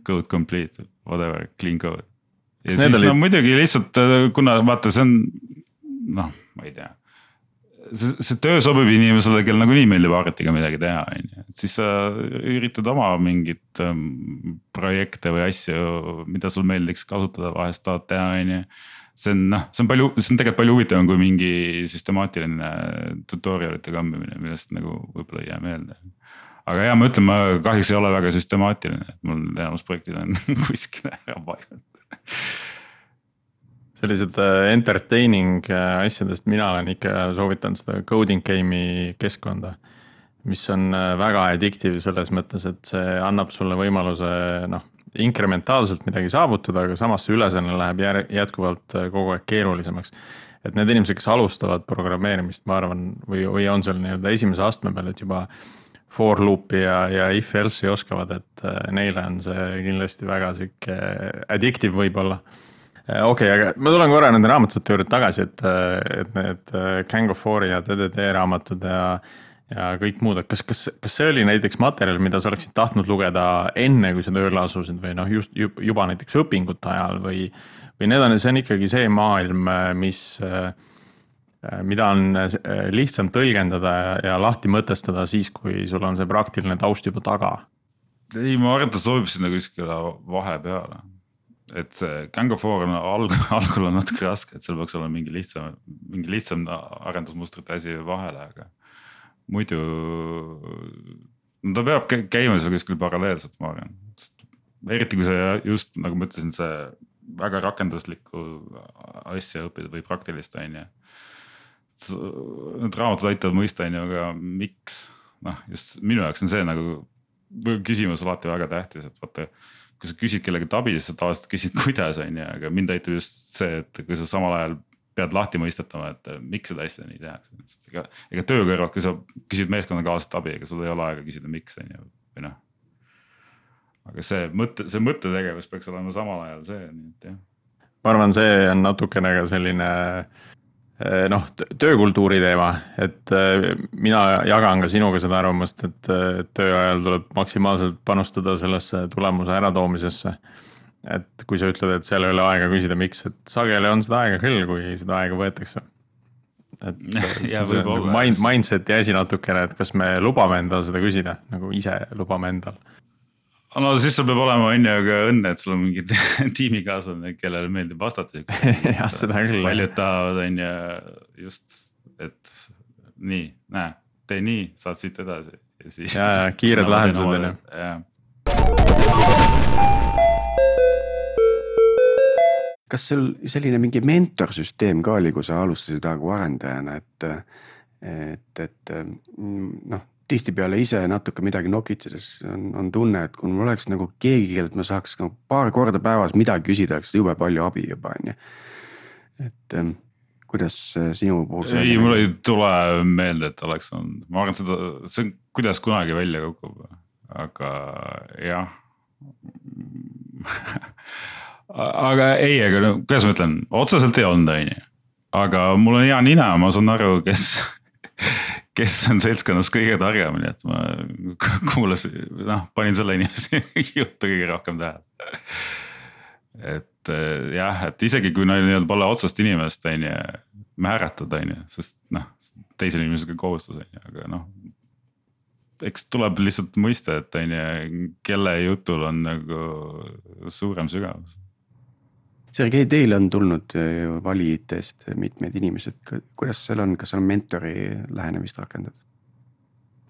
Code complete, whatever, clean code. ja Kas siis olid... no muidugi lihtsalt, äh, kuna vaata, see on noh ma ei tea see, see töö sobib inimesele, kel nagunii meeldib arvutiga midagi teha, on ju, et siis sa üritad oma mingit ähm, projekte või asju, mida sul meeldiks kasutada, vahest tahad teha, on ju. see on noh, see on palju, see on tegelikult palju huvitavam kui mingi süstemaatiline tutorial'ite kambimine, millest nagu võib-olla ei jää meelde. aga ja ma ütlen, ma kahjuks ei ole väga süstemaatiline, et mul enamus projektid on kuskile ära vajunud sellised äh, entertaining äh, asjadest mina olen ikka soovitanud seda coding game'i keskkonda. mis on äh, väga addictive selles mõttes, et see annab sulle võimaluse noh, inkrementaalselt midagi saavutada, aga samas see ülesanne läheb jätkuvalt kogu aeg keerulisemaks. et need inimesed, kes alustavad programmeerimist, ma arvan, või, või on seal nii-öelda esimese astme peal, et juba for loop'i ja, ja if else'i oskavad, et neile on see kindlasti väga sihuke addictive võib-olla okei okay,, aga ma tulen korra nende raamatute juurde tagasi, et, äh, et need äh, Gang of Four'i ja DDD raamatud ja, ja kõik muud, et kas, kas, kas see oli näiteks materjal, mida sa oleksid tahtnud lugeda enne, kui sa tööle asusid või noh, just juba näiteks õpingute ajal või, või need on, see on ikkagi see maailm, mis, mida on lihtsam tõlgendada ja, ja lahti mõtestada siis, kui sul on see praktiline taust juba taga? ei, ma arvan, et ta sobib sinna kuskile vahepeale et see Gang of Four on alg-, algul on natuke raske, et seal peaks olema mingi lihtsam, mingi lihtsam arendusmustrite asi vahele, aga muidu. no ta peab käima seal kuskil paralleelselt, ma arvan, eriti kui sa just nagu ma ütlesin, see väga rakenduslikku asja õppida või praktilist, on ju. Need raamatud aitavad mõista, on ju, aga miks, noh just minu jaoks on see nagu küsimus alati väga tähtis, et vaata kui sa küsid kellegi abi, siis sa tavaliselt küsid, kuidas on ju, aga mind aitab just see, et kui sa samal ajal pead lahti mõistetama, et miks seda asja nii tehakse, sest ega, ega töö kõrvalt, kui sa küsid meeskonnakaaslaselt abi, ega sul ei ole aega küsida, miks on ju, või noh. aga see mõtte, see mõttetegevus peaks olema samal ajal see, nii et jah. ma arvan, see on natukene ka selline äh, noh, töökultuuri teema, et eh, mina jagan ka sinuga seda arvamust, et töö ajal tuleb maksimaalselt panustada sellesse tulemuse äratoomisesse. et kui sa ütled, et seal ei ole aega küsida, miks, et sageli on seda aega küll, kui seda aega võetakse. et ja, see on nagu mind, mindset'i asi natukene, et kas me lubame endal seda küsida, nagu ise lubame endal no siis sul peab olema on ju ka õnne, et sul on mingi tiimikaaslane, kellele meeldib vastata. jah, seda küll. paljud tahavad, on ju just, et nii, näe, tee nii, saad siit edasi ja siis. ja, ja kiired lahendused on ju. kas sul selline mingi mentorsüsteem ka oli, kui sa alustasid nagu arendajana, et, et, et noh, tihtipeale ise natuke midagi nokitsedes on, on tunne, et kui mul oleks nagu keegi, kellelt ma saaks nagu paar korda päevas midagi küsida, oleks jube palju abi juba on ju. et kuidas sinu puhul? ei, mul ei tule meelde, et oleks olnud, ma arvan, seda, see on, kuidas kunagi välja kukub, aga jah aga ei, aga no kuidas ma ütlen, otseselt ei olnud, on ju. aga mul on hea nina, ma saan aru, kes, kes on seltskonnas kõige targem, nii et ma kuulasin, noh, panin selle inimese juttu kõige rohkem tähele. et eh, jah, et isegi kui nii-öelda pole otsest inimest, on ju, määratud, on ju, sest noh, teisel inimesel ka kohustus on ju, aga noh eks tuleb lihtsalt mõista, et on ju, kelle jutul on nagu suurem sügavus Sergei, teile on tulnud ju valijatest mitmed inimesed, kuidas seal on, kas on mentori lähenemist rakendatud?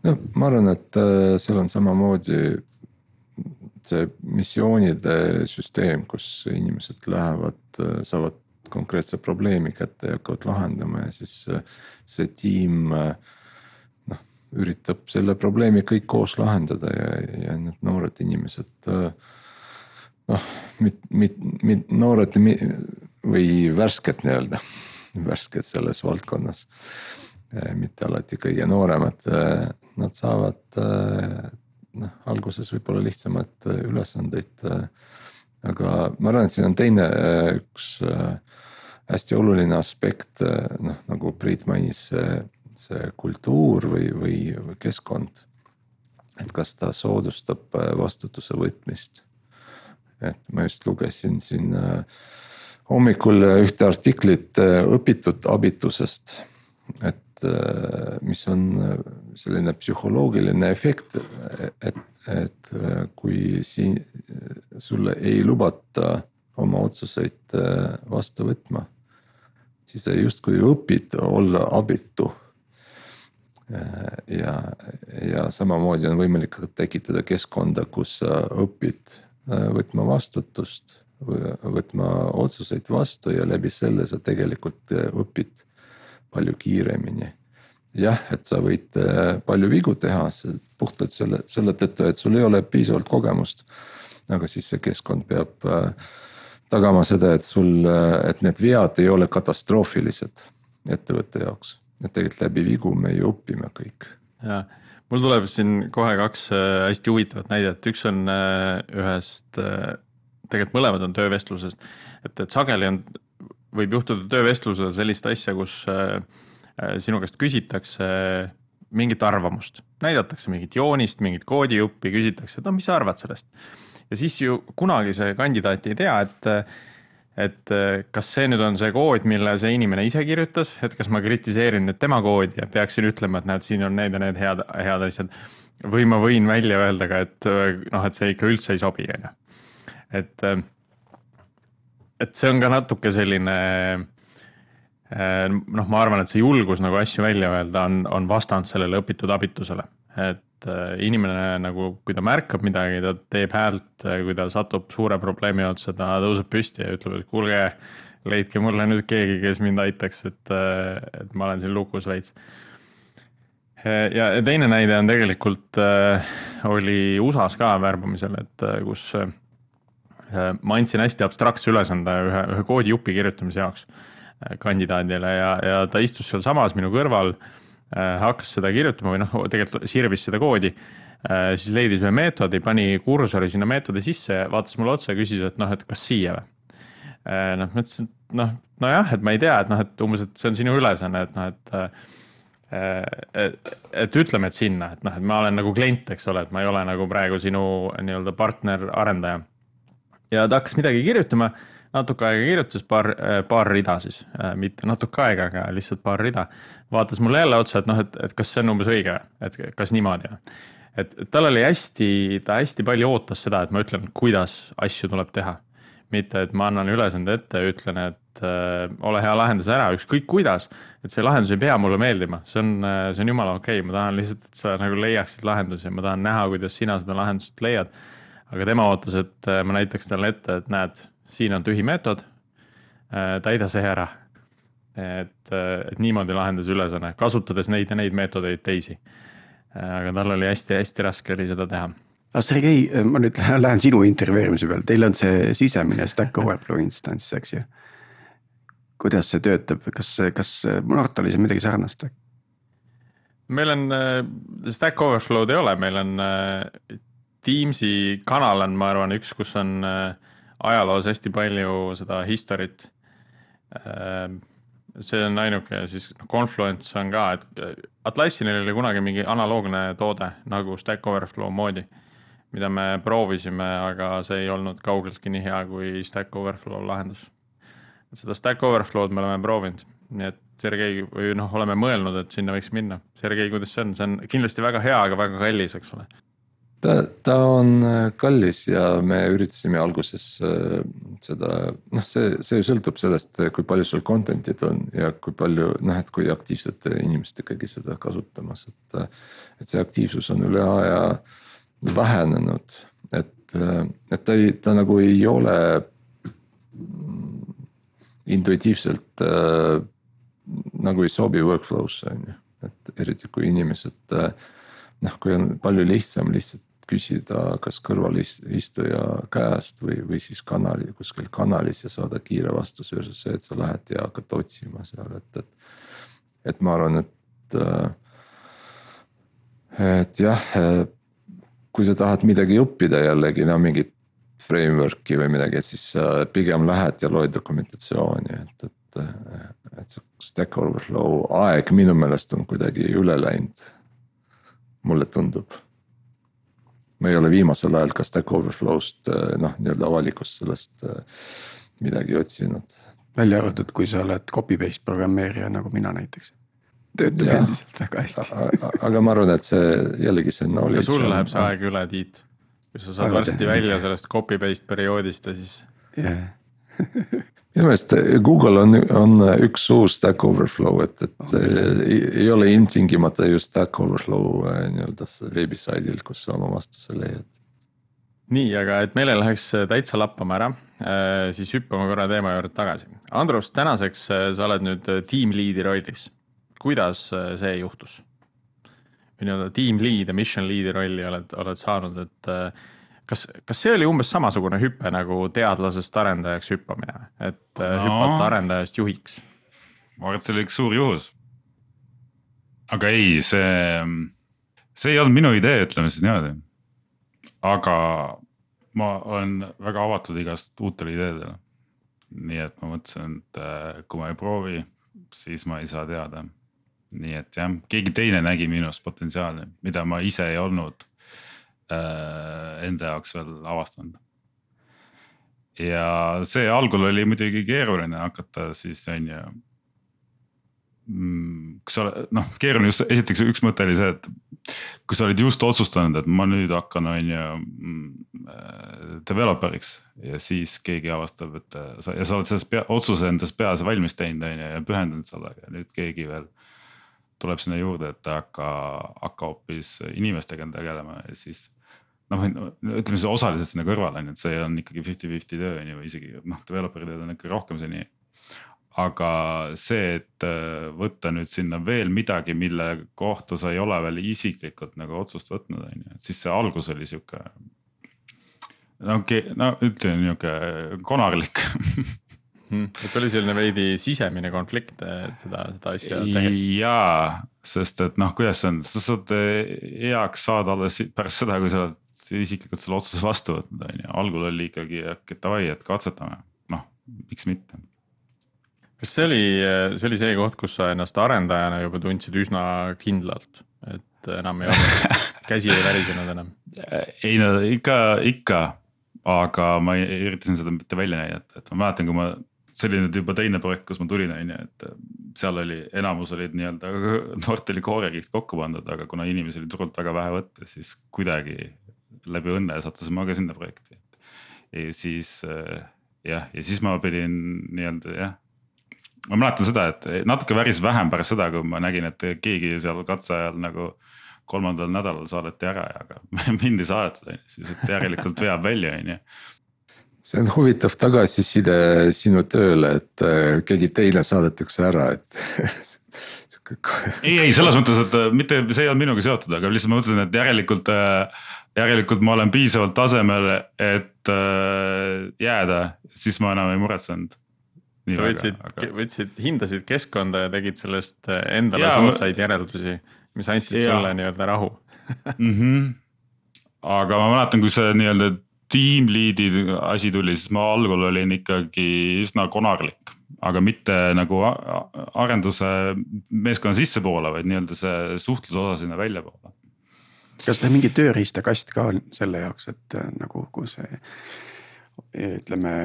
no ma arvan, et äh, seal on samamoodi see missioonide süsteem, kus inimesed lähevad, äh, saavad konkreetse probleemi kätte ja hakkavad lahendama ja siis äh, see tiim noh, üritab selle probleemi kõik koos lahendada ja, ja need noored inimesed noh, mit-, mit-, mit-, noored või värsked nii-öelda, värsked selles valdkonnas. Eh, mitte alati kõige nooremad, eh, nad saavad eh, noh, alguses võib-olla lihtsamaid ülesandeid. aga ma arvan, et siin on teine üks hästi oluline aspekt, noh nagu Priit mainis, see, see kultuur või, või, või keskkond. et kas ta soodustab vastutuse võtmist et ma just lugesin siin äh, hommikul ühte artiklit äh, õpitud abitusest. et äh, mis on selline psühholoogiline efekt, et, et kui siin sulle ei lubata oma otsuseid vastu võtma. siis sa justkui õpid olla abitu ja, ja samamoodi on võimalik tekitada keskkonda, kus sa õpid Äh, võtma vastutust, võtma otsuseid vastu ja läbi selle sa tegelikult äh, õpid palju kiiremini. jah, et sa võid äh, palju vigu teha puhtalt selle, selle tõttu, et sul ei ole piisavalt kogemust. aga siis see keskkond peab tagama seda, et sul, et need vead ei ole katastroofilised ettevõtte jaoks, et tegelikult läbi vigu me ju õpime kõik. jah mul tuleb siin kohe kaks äh, hästi huvitavat näidet, üks on äh, ühest, äh, tegelikult mõlemad on töövestlusest. et, et sageli on, võib juhtuda töövestlusel sellist asja, kus sinu käest küsitakse mingit arvamust, näidatakse mingit joonist, mingit koodijuppi, küsitakse, et no mis sa arvad sellest. ja siis ju kunagi see kandidaat ei tea, et et äh, kas see nüüd on see kood, mille see inimene ise kirjutas, et kas ma kritiseerin nüüd tema koodi ja peaksin ütlema, et näed, siin on need ja need head, head asjad. või ma võin välja öelda ka, et äh, noh, et see ikka üldse ei sobi, on ju. et, äh, et see on ka natuke selline noh, ma arvan, et see julgus nagu asju välja öelda on, on vastand sellele õpitud abitusele, et inimene nagu, kui ta märkab midagi, ta teeb häält, äh, kui ta satub suure probleemi otsa, ta tõuseb püsti ja ütleb, et kuulge, leidke mulle nüüd keegi, kes mind aitaks, et, äh, et ma olen siin lukus veits. ja teine näide on tegelikult, oli USA-s ka värbamisel, et kus ma andsin hästi abstraktse ülesande ühe, ühe koodijupi kirjutamise jaoks kandidaadile ja, ja ta istus sealsamas minu kõrval Äh, hakkas seda kirjutama või noh, tegelikult sirvis seda koodi. Äh, siis leidis ühe meetodi, pani kursori sinna meetodi sisse, vaatas mulle otsa ja küsis, et noh, et kas siia või. Äh, noh, ma ütlesin, et noh, nojah, et ma ei tea, et noh, et umbes, et see on sinu ülesanne, et noh, et et, et ütleme, et sinna, et noh, et ma olen nagu klient, eks ole, et ma ei ole nagu praegu sinu nii-öelda partner, arendaja. ja ta hakkas midagi kirjutama, natuke aega kirjutas, paar, paar rida siis, mitte natuke aega, aga lihtsalt paar rida vaatas mulle jälle otsa, et noh, et, et kas see on umbes õige, et kas niimoodi. et tal oli hästi, ta hästi palju ootas seda, et ma ütlen, kuidas asju tuleb teha. mitte, et ma annan ülesande ette ja ütlen, et äh, ole hea, lahenda see ära, ükskõik kuidas. et see lahendus ei pea mulle meeldima, see on, see on jumala okei okay., ma tahan lihtsalt, et sa nagu leiaksid lahendusi, ma tahan näha, kuidas sina seda lahendust leiad. aga tema ootas, et äh, ma näitaks talle ette, et näed, siin on tühi meetod äh,, täida see ära et, et niimoodi lahendas ülesanne, kasutades neid ja neid meetodeid teisi. aga tal oli hästi-hästi raske oli seda teha. aga Sergei, ma nüüd lähen sinu intervjueerimise peale, teil on see sisemine Stack Overflow instants, eks ju. kuidas see töötab, kas, kas Nortalil on midagi sarnast? meil on, Stack Overflow'd ei ole, meil on Teamsi kanal on, ma arvan, üks, kus on ajaloos hästi palju seda history't see on ainuke siis noh, Confluence on ka, et äh, Atlassianil oli kunagi mingi analoogne toode nagu Stack Overflow moodi. mida me proovisime, aga see ei olnud kaugeltki nii hea kui Stack Overflow lahendus. seda Stack Overflow'd me oleme proovinud, nii et Sergei või noh, oleme mõelnud, et sinna võiks minna. Sergei, kuidas see on, see on kindlasti väga hea, aga väga kallis, eks ole ta, ta on äh, kallis ja me üritasime alguses äh, seda, noh, see, see sõltub sellest, kui palju sul content'it on ja kui palju noh, et kui aktiivsed inimesed ikkagi seda kasutamas, et. et see aktiivsus on üle aja vähenenud, et, et ta ei, ta nagu ei ole intuitiivselt äh, nagu ei sobi workflow'sse on ju, et eriti kui inimesed noh, kui on palju lihtsam lihtsalt küsida kas kõrvalistuja käest või, või siis kanali, kuskil kanalis ja saada kiire vastus versus see, et sa lähed ja hakkad otsima seal, et, et. et ma arvan, et, et jah, kui sa tahad midagi õppida jällegi, no mingit framework'i või midagi, et siis sa pigem lähed ja loed dokumentatsiooni, et, et. et see Stack Overflow aeg minu meelest on kuidagi üle läinud. mulle tundub ma ei ole viimasel ajal ka Stack Overflow'st eh, noh, nii-öelda avalikust sellest eh, midagi otsinud. välja arvatud, kui sa oled copy paste programmeerija nagu mina näiteks. töötab ja, endiselt väga hästi. aga ma arvan, et see jällegi see knowledge. sul läheb see aeg üle, Tiit. kui sa saad varsti välja sellest copy paste perioodist ja siis yeah. minu meelest Google on, on üks suur Stack Overflow, et, et okay. ei, ei ole ilmtingimata just Stack Overflow nii-öelda veebisaidil, kus sa oma vastuse leiad. nii, aga et meil ei läheks täitsa lappama ära, siis hüppame korra teema juurde tagasi. Andrus, tänaseks sa oled nüüd team lead'i rollis. kuidas see juhtus? või nii-öelda team lead ja mission lead'i rolli oled, oled saanud, et kas, kas see oli umbes samasugune hüpe nagu teadlasest arendajaks hüppamine, et äh, no. hüpata arendajast juhiks? ma arvan, et see oli üks suur juhus. aga ei, see, see ei olnud minu idee, ütleme siis niimoodi. aga ma olen väga avatud igast uutele ideedele. nii et ma mõtlesin, et äh, kui ma ei proovi, siis ma ei saa teada. nii et jah, keegi teine nägi minus potentsiaali, mida ma ise ei olnud Äh, enda jaoks veel avastanud. ja see algul oli muidugi keeruline hakata siis on ju. Mm, kui sa noh, keeruline just esiteks üks mõte oli see, et kui sa olid just otsustanud, et ma nüüd hakkan, on ju mm, äh, developer'iks ja siis keegi avastab, et sa ja sa oled sellest pea, otsuse endas peas valmis teinud, on ju ja pühendunud sellega ja nüüd keegi veel tuleb sinna juurde, et hakka, hakka hoopis inimestega tegelema ja siis noh, ütleme siis osaliselt sinna kõrvale on ju, et see on ikkagi fifty-fifty töö on ju, isegi noh, developer'i tööd on ikka rohkem see nii. aga see, et äh, võtta nüüd sinna veel midagi, mille kohta sa ei ole veel isiklikult nagu otsust võtnud, on ju, et siis see algus oli sihuke. no okei okay,, no ütleme nihuke konarlik hmm, et oli selline veidi sisemine konflikt, et seda, seda asja tehes. jaa, sest et noh, kuidas see on, sa saad heaks saada alles pärast seda, kui sa oled isiklikult selle otsuse vastu võtnud, on ju, algul oli ikkagi, et davai, et katsetame, noh, miks mitte. kas see oli, see oli see koht, kus sa ennast arendajana juba tundsid üsna kindlalt, et enam ei olnud, käsi ei värisenud enam? ei no ikka, ikka, aga ma üritasin seda mitte välja näidata, et ma mäletan, kui ma see oli nüüd juba teine projekt, kus ma tulin, on ju, et seal oli, enamus olid nii-öelda Nortali koorekiht kokku pandud, aga kuna inimesi oli turult väga vähe võtta, siis kuidagi läbi õnne sattusin ma ka sinna projekti. ja siis jah, ja siis ma pidin nii-öelda jah. Ma mäletan seda, et natuke väris vähem pärast seda, kui ma nägin, et keegi seal katse ajal nagu kolmandal nädalal saadeti ära aga mind ei saadetud, siis et järelikult veab välja, on ju see on huvitav tagasiside sinu tööle, et äh, keegi teine saadetakse ära, et ei, ei selles mõttes, et äh, mitte see ei olnud minuga seotud, aga lihtsalt ma mõtlesin, et järelikult, äh, järelikult ma olen piisavalt tasemel, et jääda, siis ma enam ei muretsenud sa võtsid aga..., võtsid, hindasid keskkonda ja tegid sellest äh, endale soodsaid järeldusi, mis andsid ja. sulle nii-öelda rahu mm. -hmm. aga ma mäletan, kui see nii-öelda team lead'i asi tuli, siis ma algul olin ikkagi üsna konarlik, aga mitte nagu arenduse meeskonna sissepoole, vaid nii-öelda see suhtluse osa sinna väljapoole. kas teil mingi tööriistakast ka on selle jaoks, et äh, nagu, kui see ütleme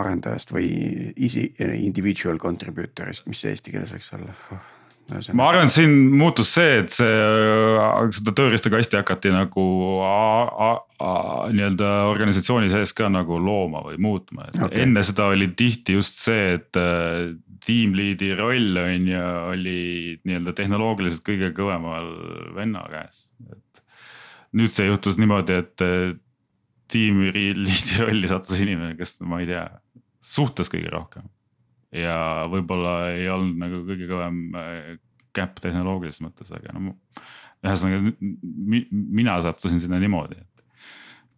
arendajast või isi, individual contributor'ist, mis see eesti keeles võiks olla? Ma arvan, et siin muutus see, et see, seda tööriistakasti hakati nagu nii-öelda organisatsiooni sees ka nagu looma või muutma, et okay. enne seda oli tihti just see, et äh, team lead'i roll on ju, oli nii-öelda tehnoloogiliselt kõige kõvemal venna käes, et. nüüd see juhtus niimoodi, et äh, tiimi lead'i rolli sattus inimene, kes ma ei tea suhtles kõige rohkem. Ja võib-olla ei olnud nagu kõige kõvem käpp äh, tehnoloogilises mõttes, aga no ühesõnaga mi, mina sattusin sinna niimoodi, et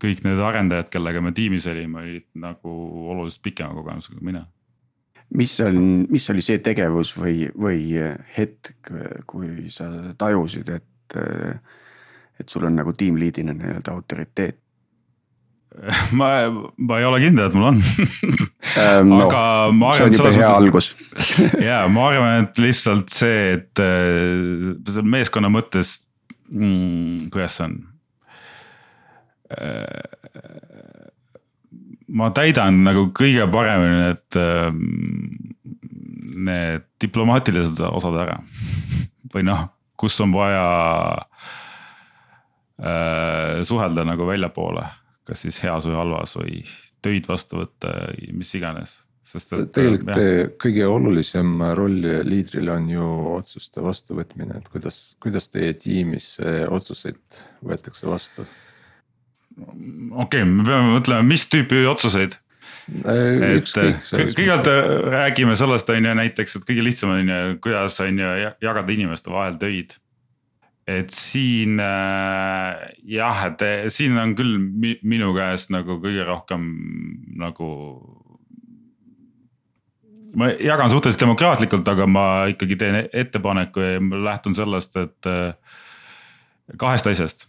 kõik need arendajad, kellega me tiimis olime, olid nagu oluliselt pikema kogemusega kui mina. mis on, mis oli see tegevus või, või hetk, kui sa tajusid, et, et sul on nagu tiimliidina nii-öelda autoriteet? ma, ma ei ole kindel, et mul on ähm, no, aga ma arvan, et selles mõttes. ja ma arvan, et lihtsalt see, et äh, meeskonna mõttes mm,, kuidas see on äh,. ma täidan nagu kõige paremini need äh,, need diplomaatilised osad ära või noh, kus on vaja äh, suhelda nagu väljapoole kas siis heas või halvas või töid vastu võtta, mis iganes. sest et. tegelikult jah. kõige olulisem roll liidril on ju otsuste vastuvõtmine, et kuidas, kuidas teie tiimis otsuseid võetakse vastu? okei okay,, me peame mõtlema, mis tüüpi otsuseid et kõigepealt räägime sellest, on ju näiteks, et kõige lihtsam on ju, kuidas on ju jagada inimeste vahel töid et siin äh, jah, et eh, siin on küll minu käest nagu kõige rohkem nagu. ma jagan suhteliselt demokraatlikult, aga ma ikkagi teen ettepaneku ja ma lähtun sellest, et äh, kahest asjast.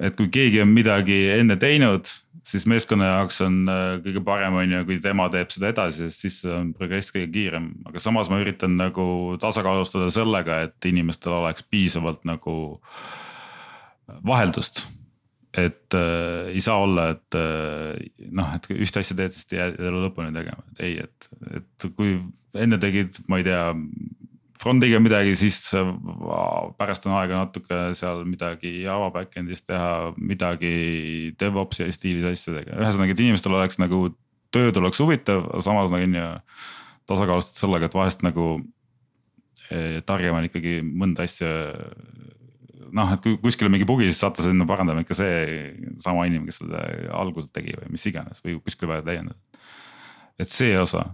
et kui keegi on midagi enne teinud siis meeskonna jaoks on äh, kõige parem, on ju, kui tema teeb seda edasi, sest siis on progress kõige kiirem, aga samas ma üritan nagu tasakaalustada sellega, et inimestel oleks piisavalt nagu vaheldust. Et äh, ei saa olla, et äh, noh, et ühte asja teed, siis jääd lõpuni tegema, et ei, et, et kui enne tegid, ma ei tea, front'iga midagi, siis pärast on aega natuke seal midagi Java back-end'is teha, midagi DevOpsi stiilis asjadega, ühesõnaga, et inimestel oleks nagu tööd oleks huvitav, samas nagu on ju tasakaalustatud sellega, et vahest nagu eh, targem on ikkagi mõnda asja. noh, et kui kuskil on mingi bugi, siis saate sinna parandama ikka see sama inimene, kes seda alguses tegi või mis iganes või kuskil vaja täiendada. et see osa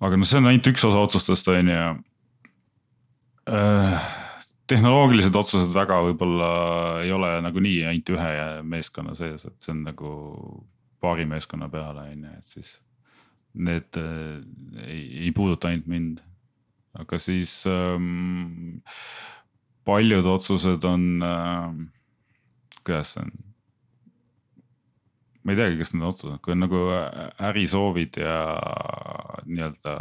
aga noh, see on ainult üks osa otsustest, on ju. Tehnoloogilised otsused väga võib-olla ei ole nagunii ainult ühe meeskonna sees, et see on nagu paari meeskonna peale, on ju, et siis. Need äh, ei, ei puuduta ainult mind, aga siis ähm, paljud otsused on äh,, kuidas see on ma ei teagi, kas need otsused, kui on nagu ärisoovid ja nii-öelda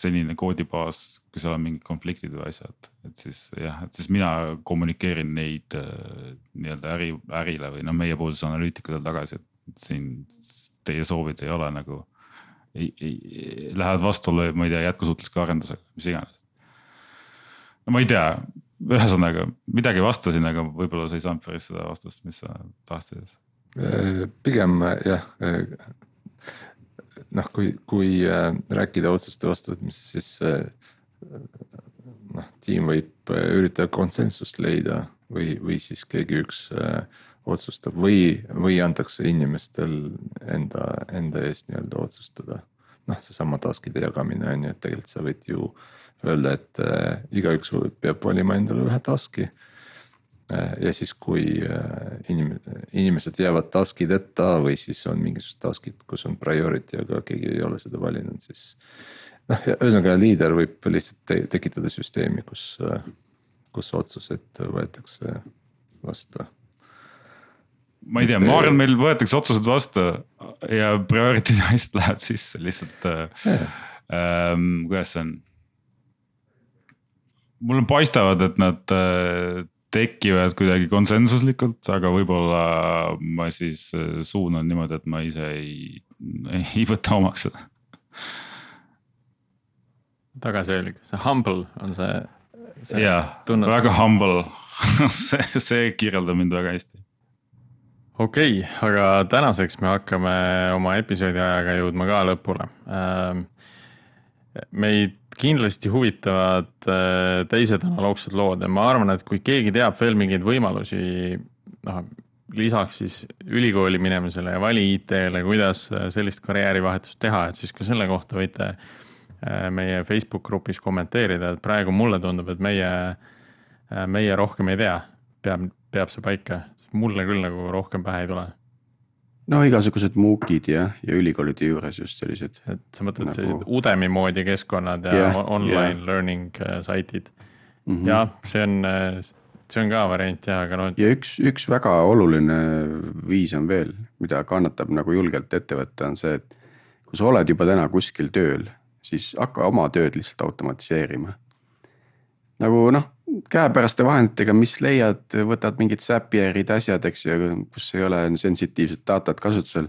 senine koodibaas, kui seal on mingid konfliktid või asjad, et siis jah, et siis mina kommunikeerin neid äh, nii-öelda äri, ärile või noh, meie puhul siis analüütikutele tagasi, et siin teie soovid ei ole nagu lähevad vastuollu, ma ei tea, jätkusuutliku arendusega, mis iganes. no ma ei tea, ühesõnaga midagi vastasin, aga võib-olla sa ei saanud päris seda vastust, mis sa tahtsid. pigem jah noh, kui, kui äh, rääkida otsuste vastuvõtmisest, siis äh, noh, tiim võib äh, üritada konsensust leida või, või siis keegi üks otsustab või, või antakse inimestel enda, enda eest nii-öelda otsustada. noh, seesama task'ide jagamine on ju, et tegelikult sa võid ju öelda, et äh, igaüks peab valima endale ühe task'i. Ja siis, kui äh, inim-, inimesed jäävad task'ideta või siis on mingisugused task'id, kus on priority, aga keegi ei ole seda valinud, siis. noh, ühesõnaga liider võib lihtsalt te tekitada süsteemi, kus, kus otsused võetakse vastu ma ei tea, ma arvan, meil võetakse otsused vastu ja priority'd asjad lähevad sisse lihtsalt äh,. Ähm, kuidas see on? mulle paistavad, et nad äh, tekivad kuidagi konsensuslikult, aga võib-olla ma siis äh, suunan niimoodi, et ma ise ei, ei võta omaks seda. tagasihoidlik, see humble on see, see. jah, väga humble see, see kirjeldab mind väga hästi okei okay,, aga tänaseks me hakkame oma episoodi ajaga jõudma ka lõpule. Ähm, meid kindlasti huvitavad äh, teised analoogsed lood ja ma arvan, et kui keegi teab veel mingeid võimalusi, noh lisaks siis ülikooli minemisele ja vali IT-le, kuidas sellist karjäärivahetust teha, et siis ka selle kohta võite äh, meie Facebook grupis kommenteerida, et praegu mulle tundub, et meie, äh, meie rohkem ei tea, peab, peab see paika, mulle küll nagu rohkem pähe ei tule. No igasugused MOOC-id ja, ja ülikoolide juures just sellised. et sa mõtled nagu... sellised Udemy moodi keskkonnad ja yeah, online yeah. learning äh, saitid mm -hmm.. jah, see on, äh, see on ka variant jah, aga noh. ja üks, üks väga oluline viis on veel, mida kannatab nagu julgelt ette võtta, on see, et kui sa oled juba täna kuskil tööl, siis hakka oma tööd lihtsalt automatiseerima. nagu noh käepäraste vahenditega, mis leiad, võtad mingid Zapierid, asjad, eks ju, kus ei ole sensitiivset datat kasutusel.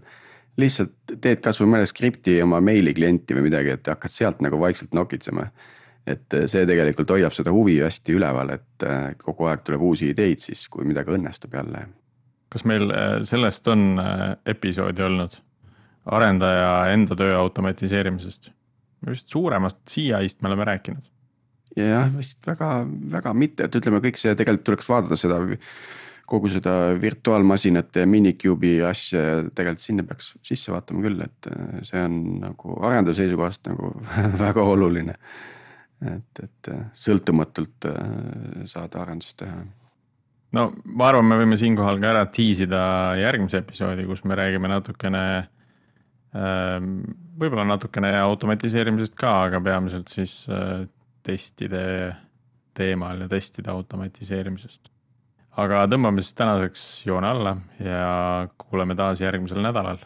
lihtsalt teed kasvõi mõne skripti oma meili klienti või midagi, et hakkad sealt nagu vaikselt nokitsema. et see tegelikult hoiab seda huvi hästi üleval, et kogu aeg tuleb uusi ideid siis, kui midagi õnnestub jälle. kas meil äh, sellest on äh, episoodi olnud? arendaja enda töö automatiseerimisest? vist suuremast CI-st me oleme rääkinud jah, vist väga, väga mitte, et ütleme, kõik see tegelikult tuleks vaadata seda kogu seda virtuaalmasinate ja Minicube'i asja ja tegelikult sinna peaks sisse vaatama küll, et äh, see on nagu arenduse seisukohast nagu väga oluline. et, et äh, sõltumatult äh, saada arendust teha. no ma arvan, me võime siinkohal ka ära tiisida järgmise episoodi, kus me räägime natukene võib-olla natukene automatiseerimisest ka, aga peamiselt siis testide teemal ja testide automatiseerimisest. aga tõmbame siis tänaseks joone alla ja kuuleme taas järgmisel nädalal.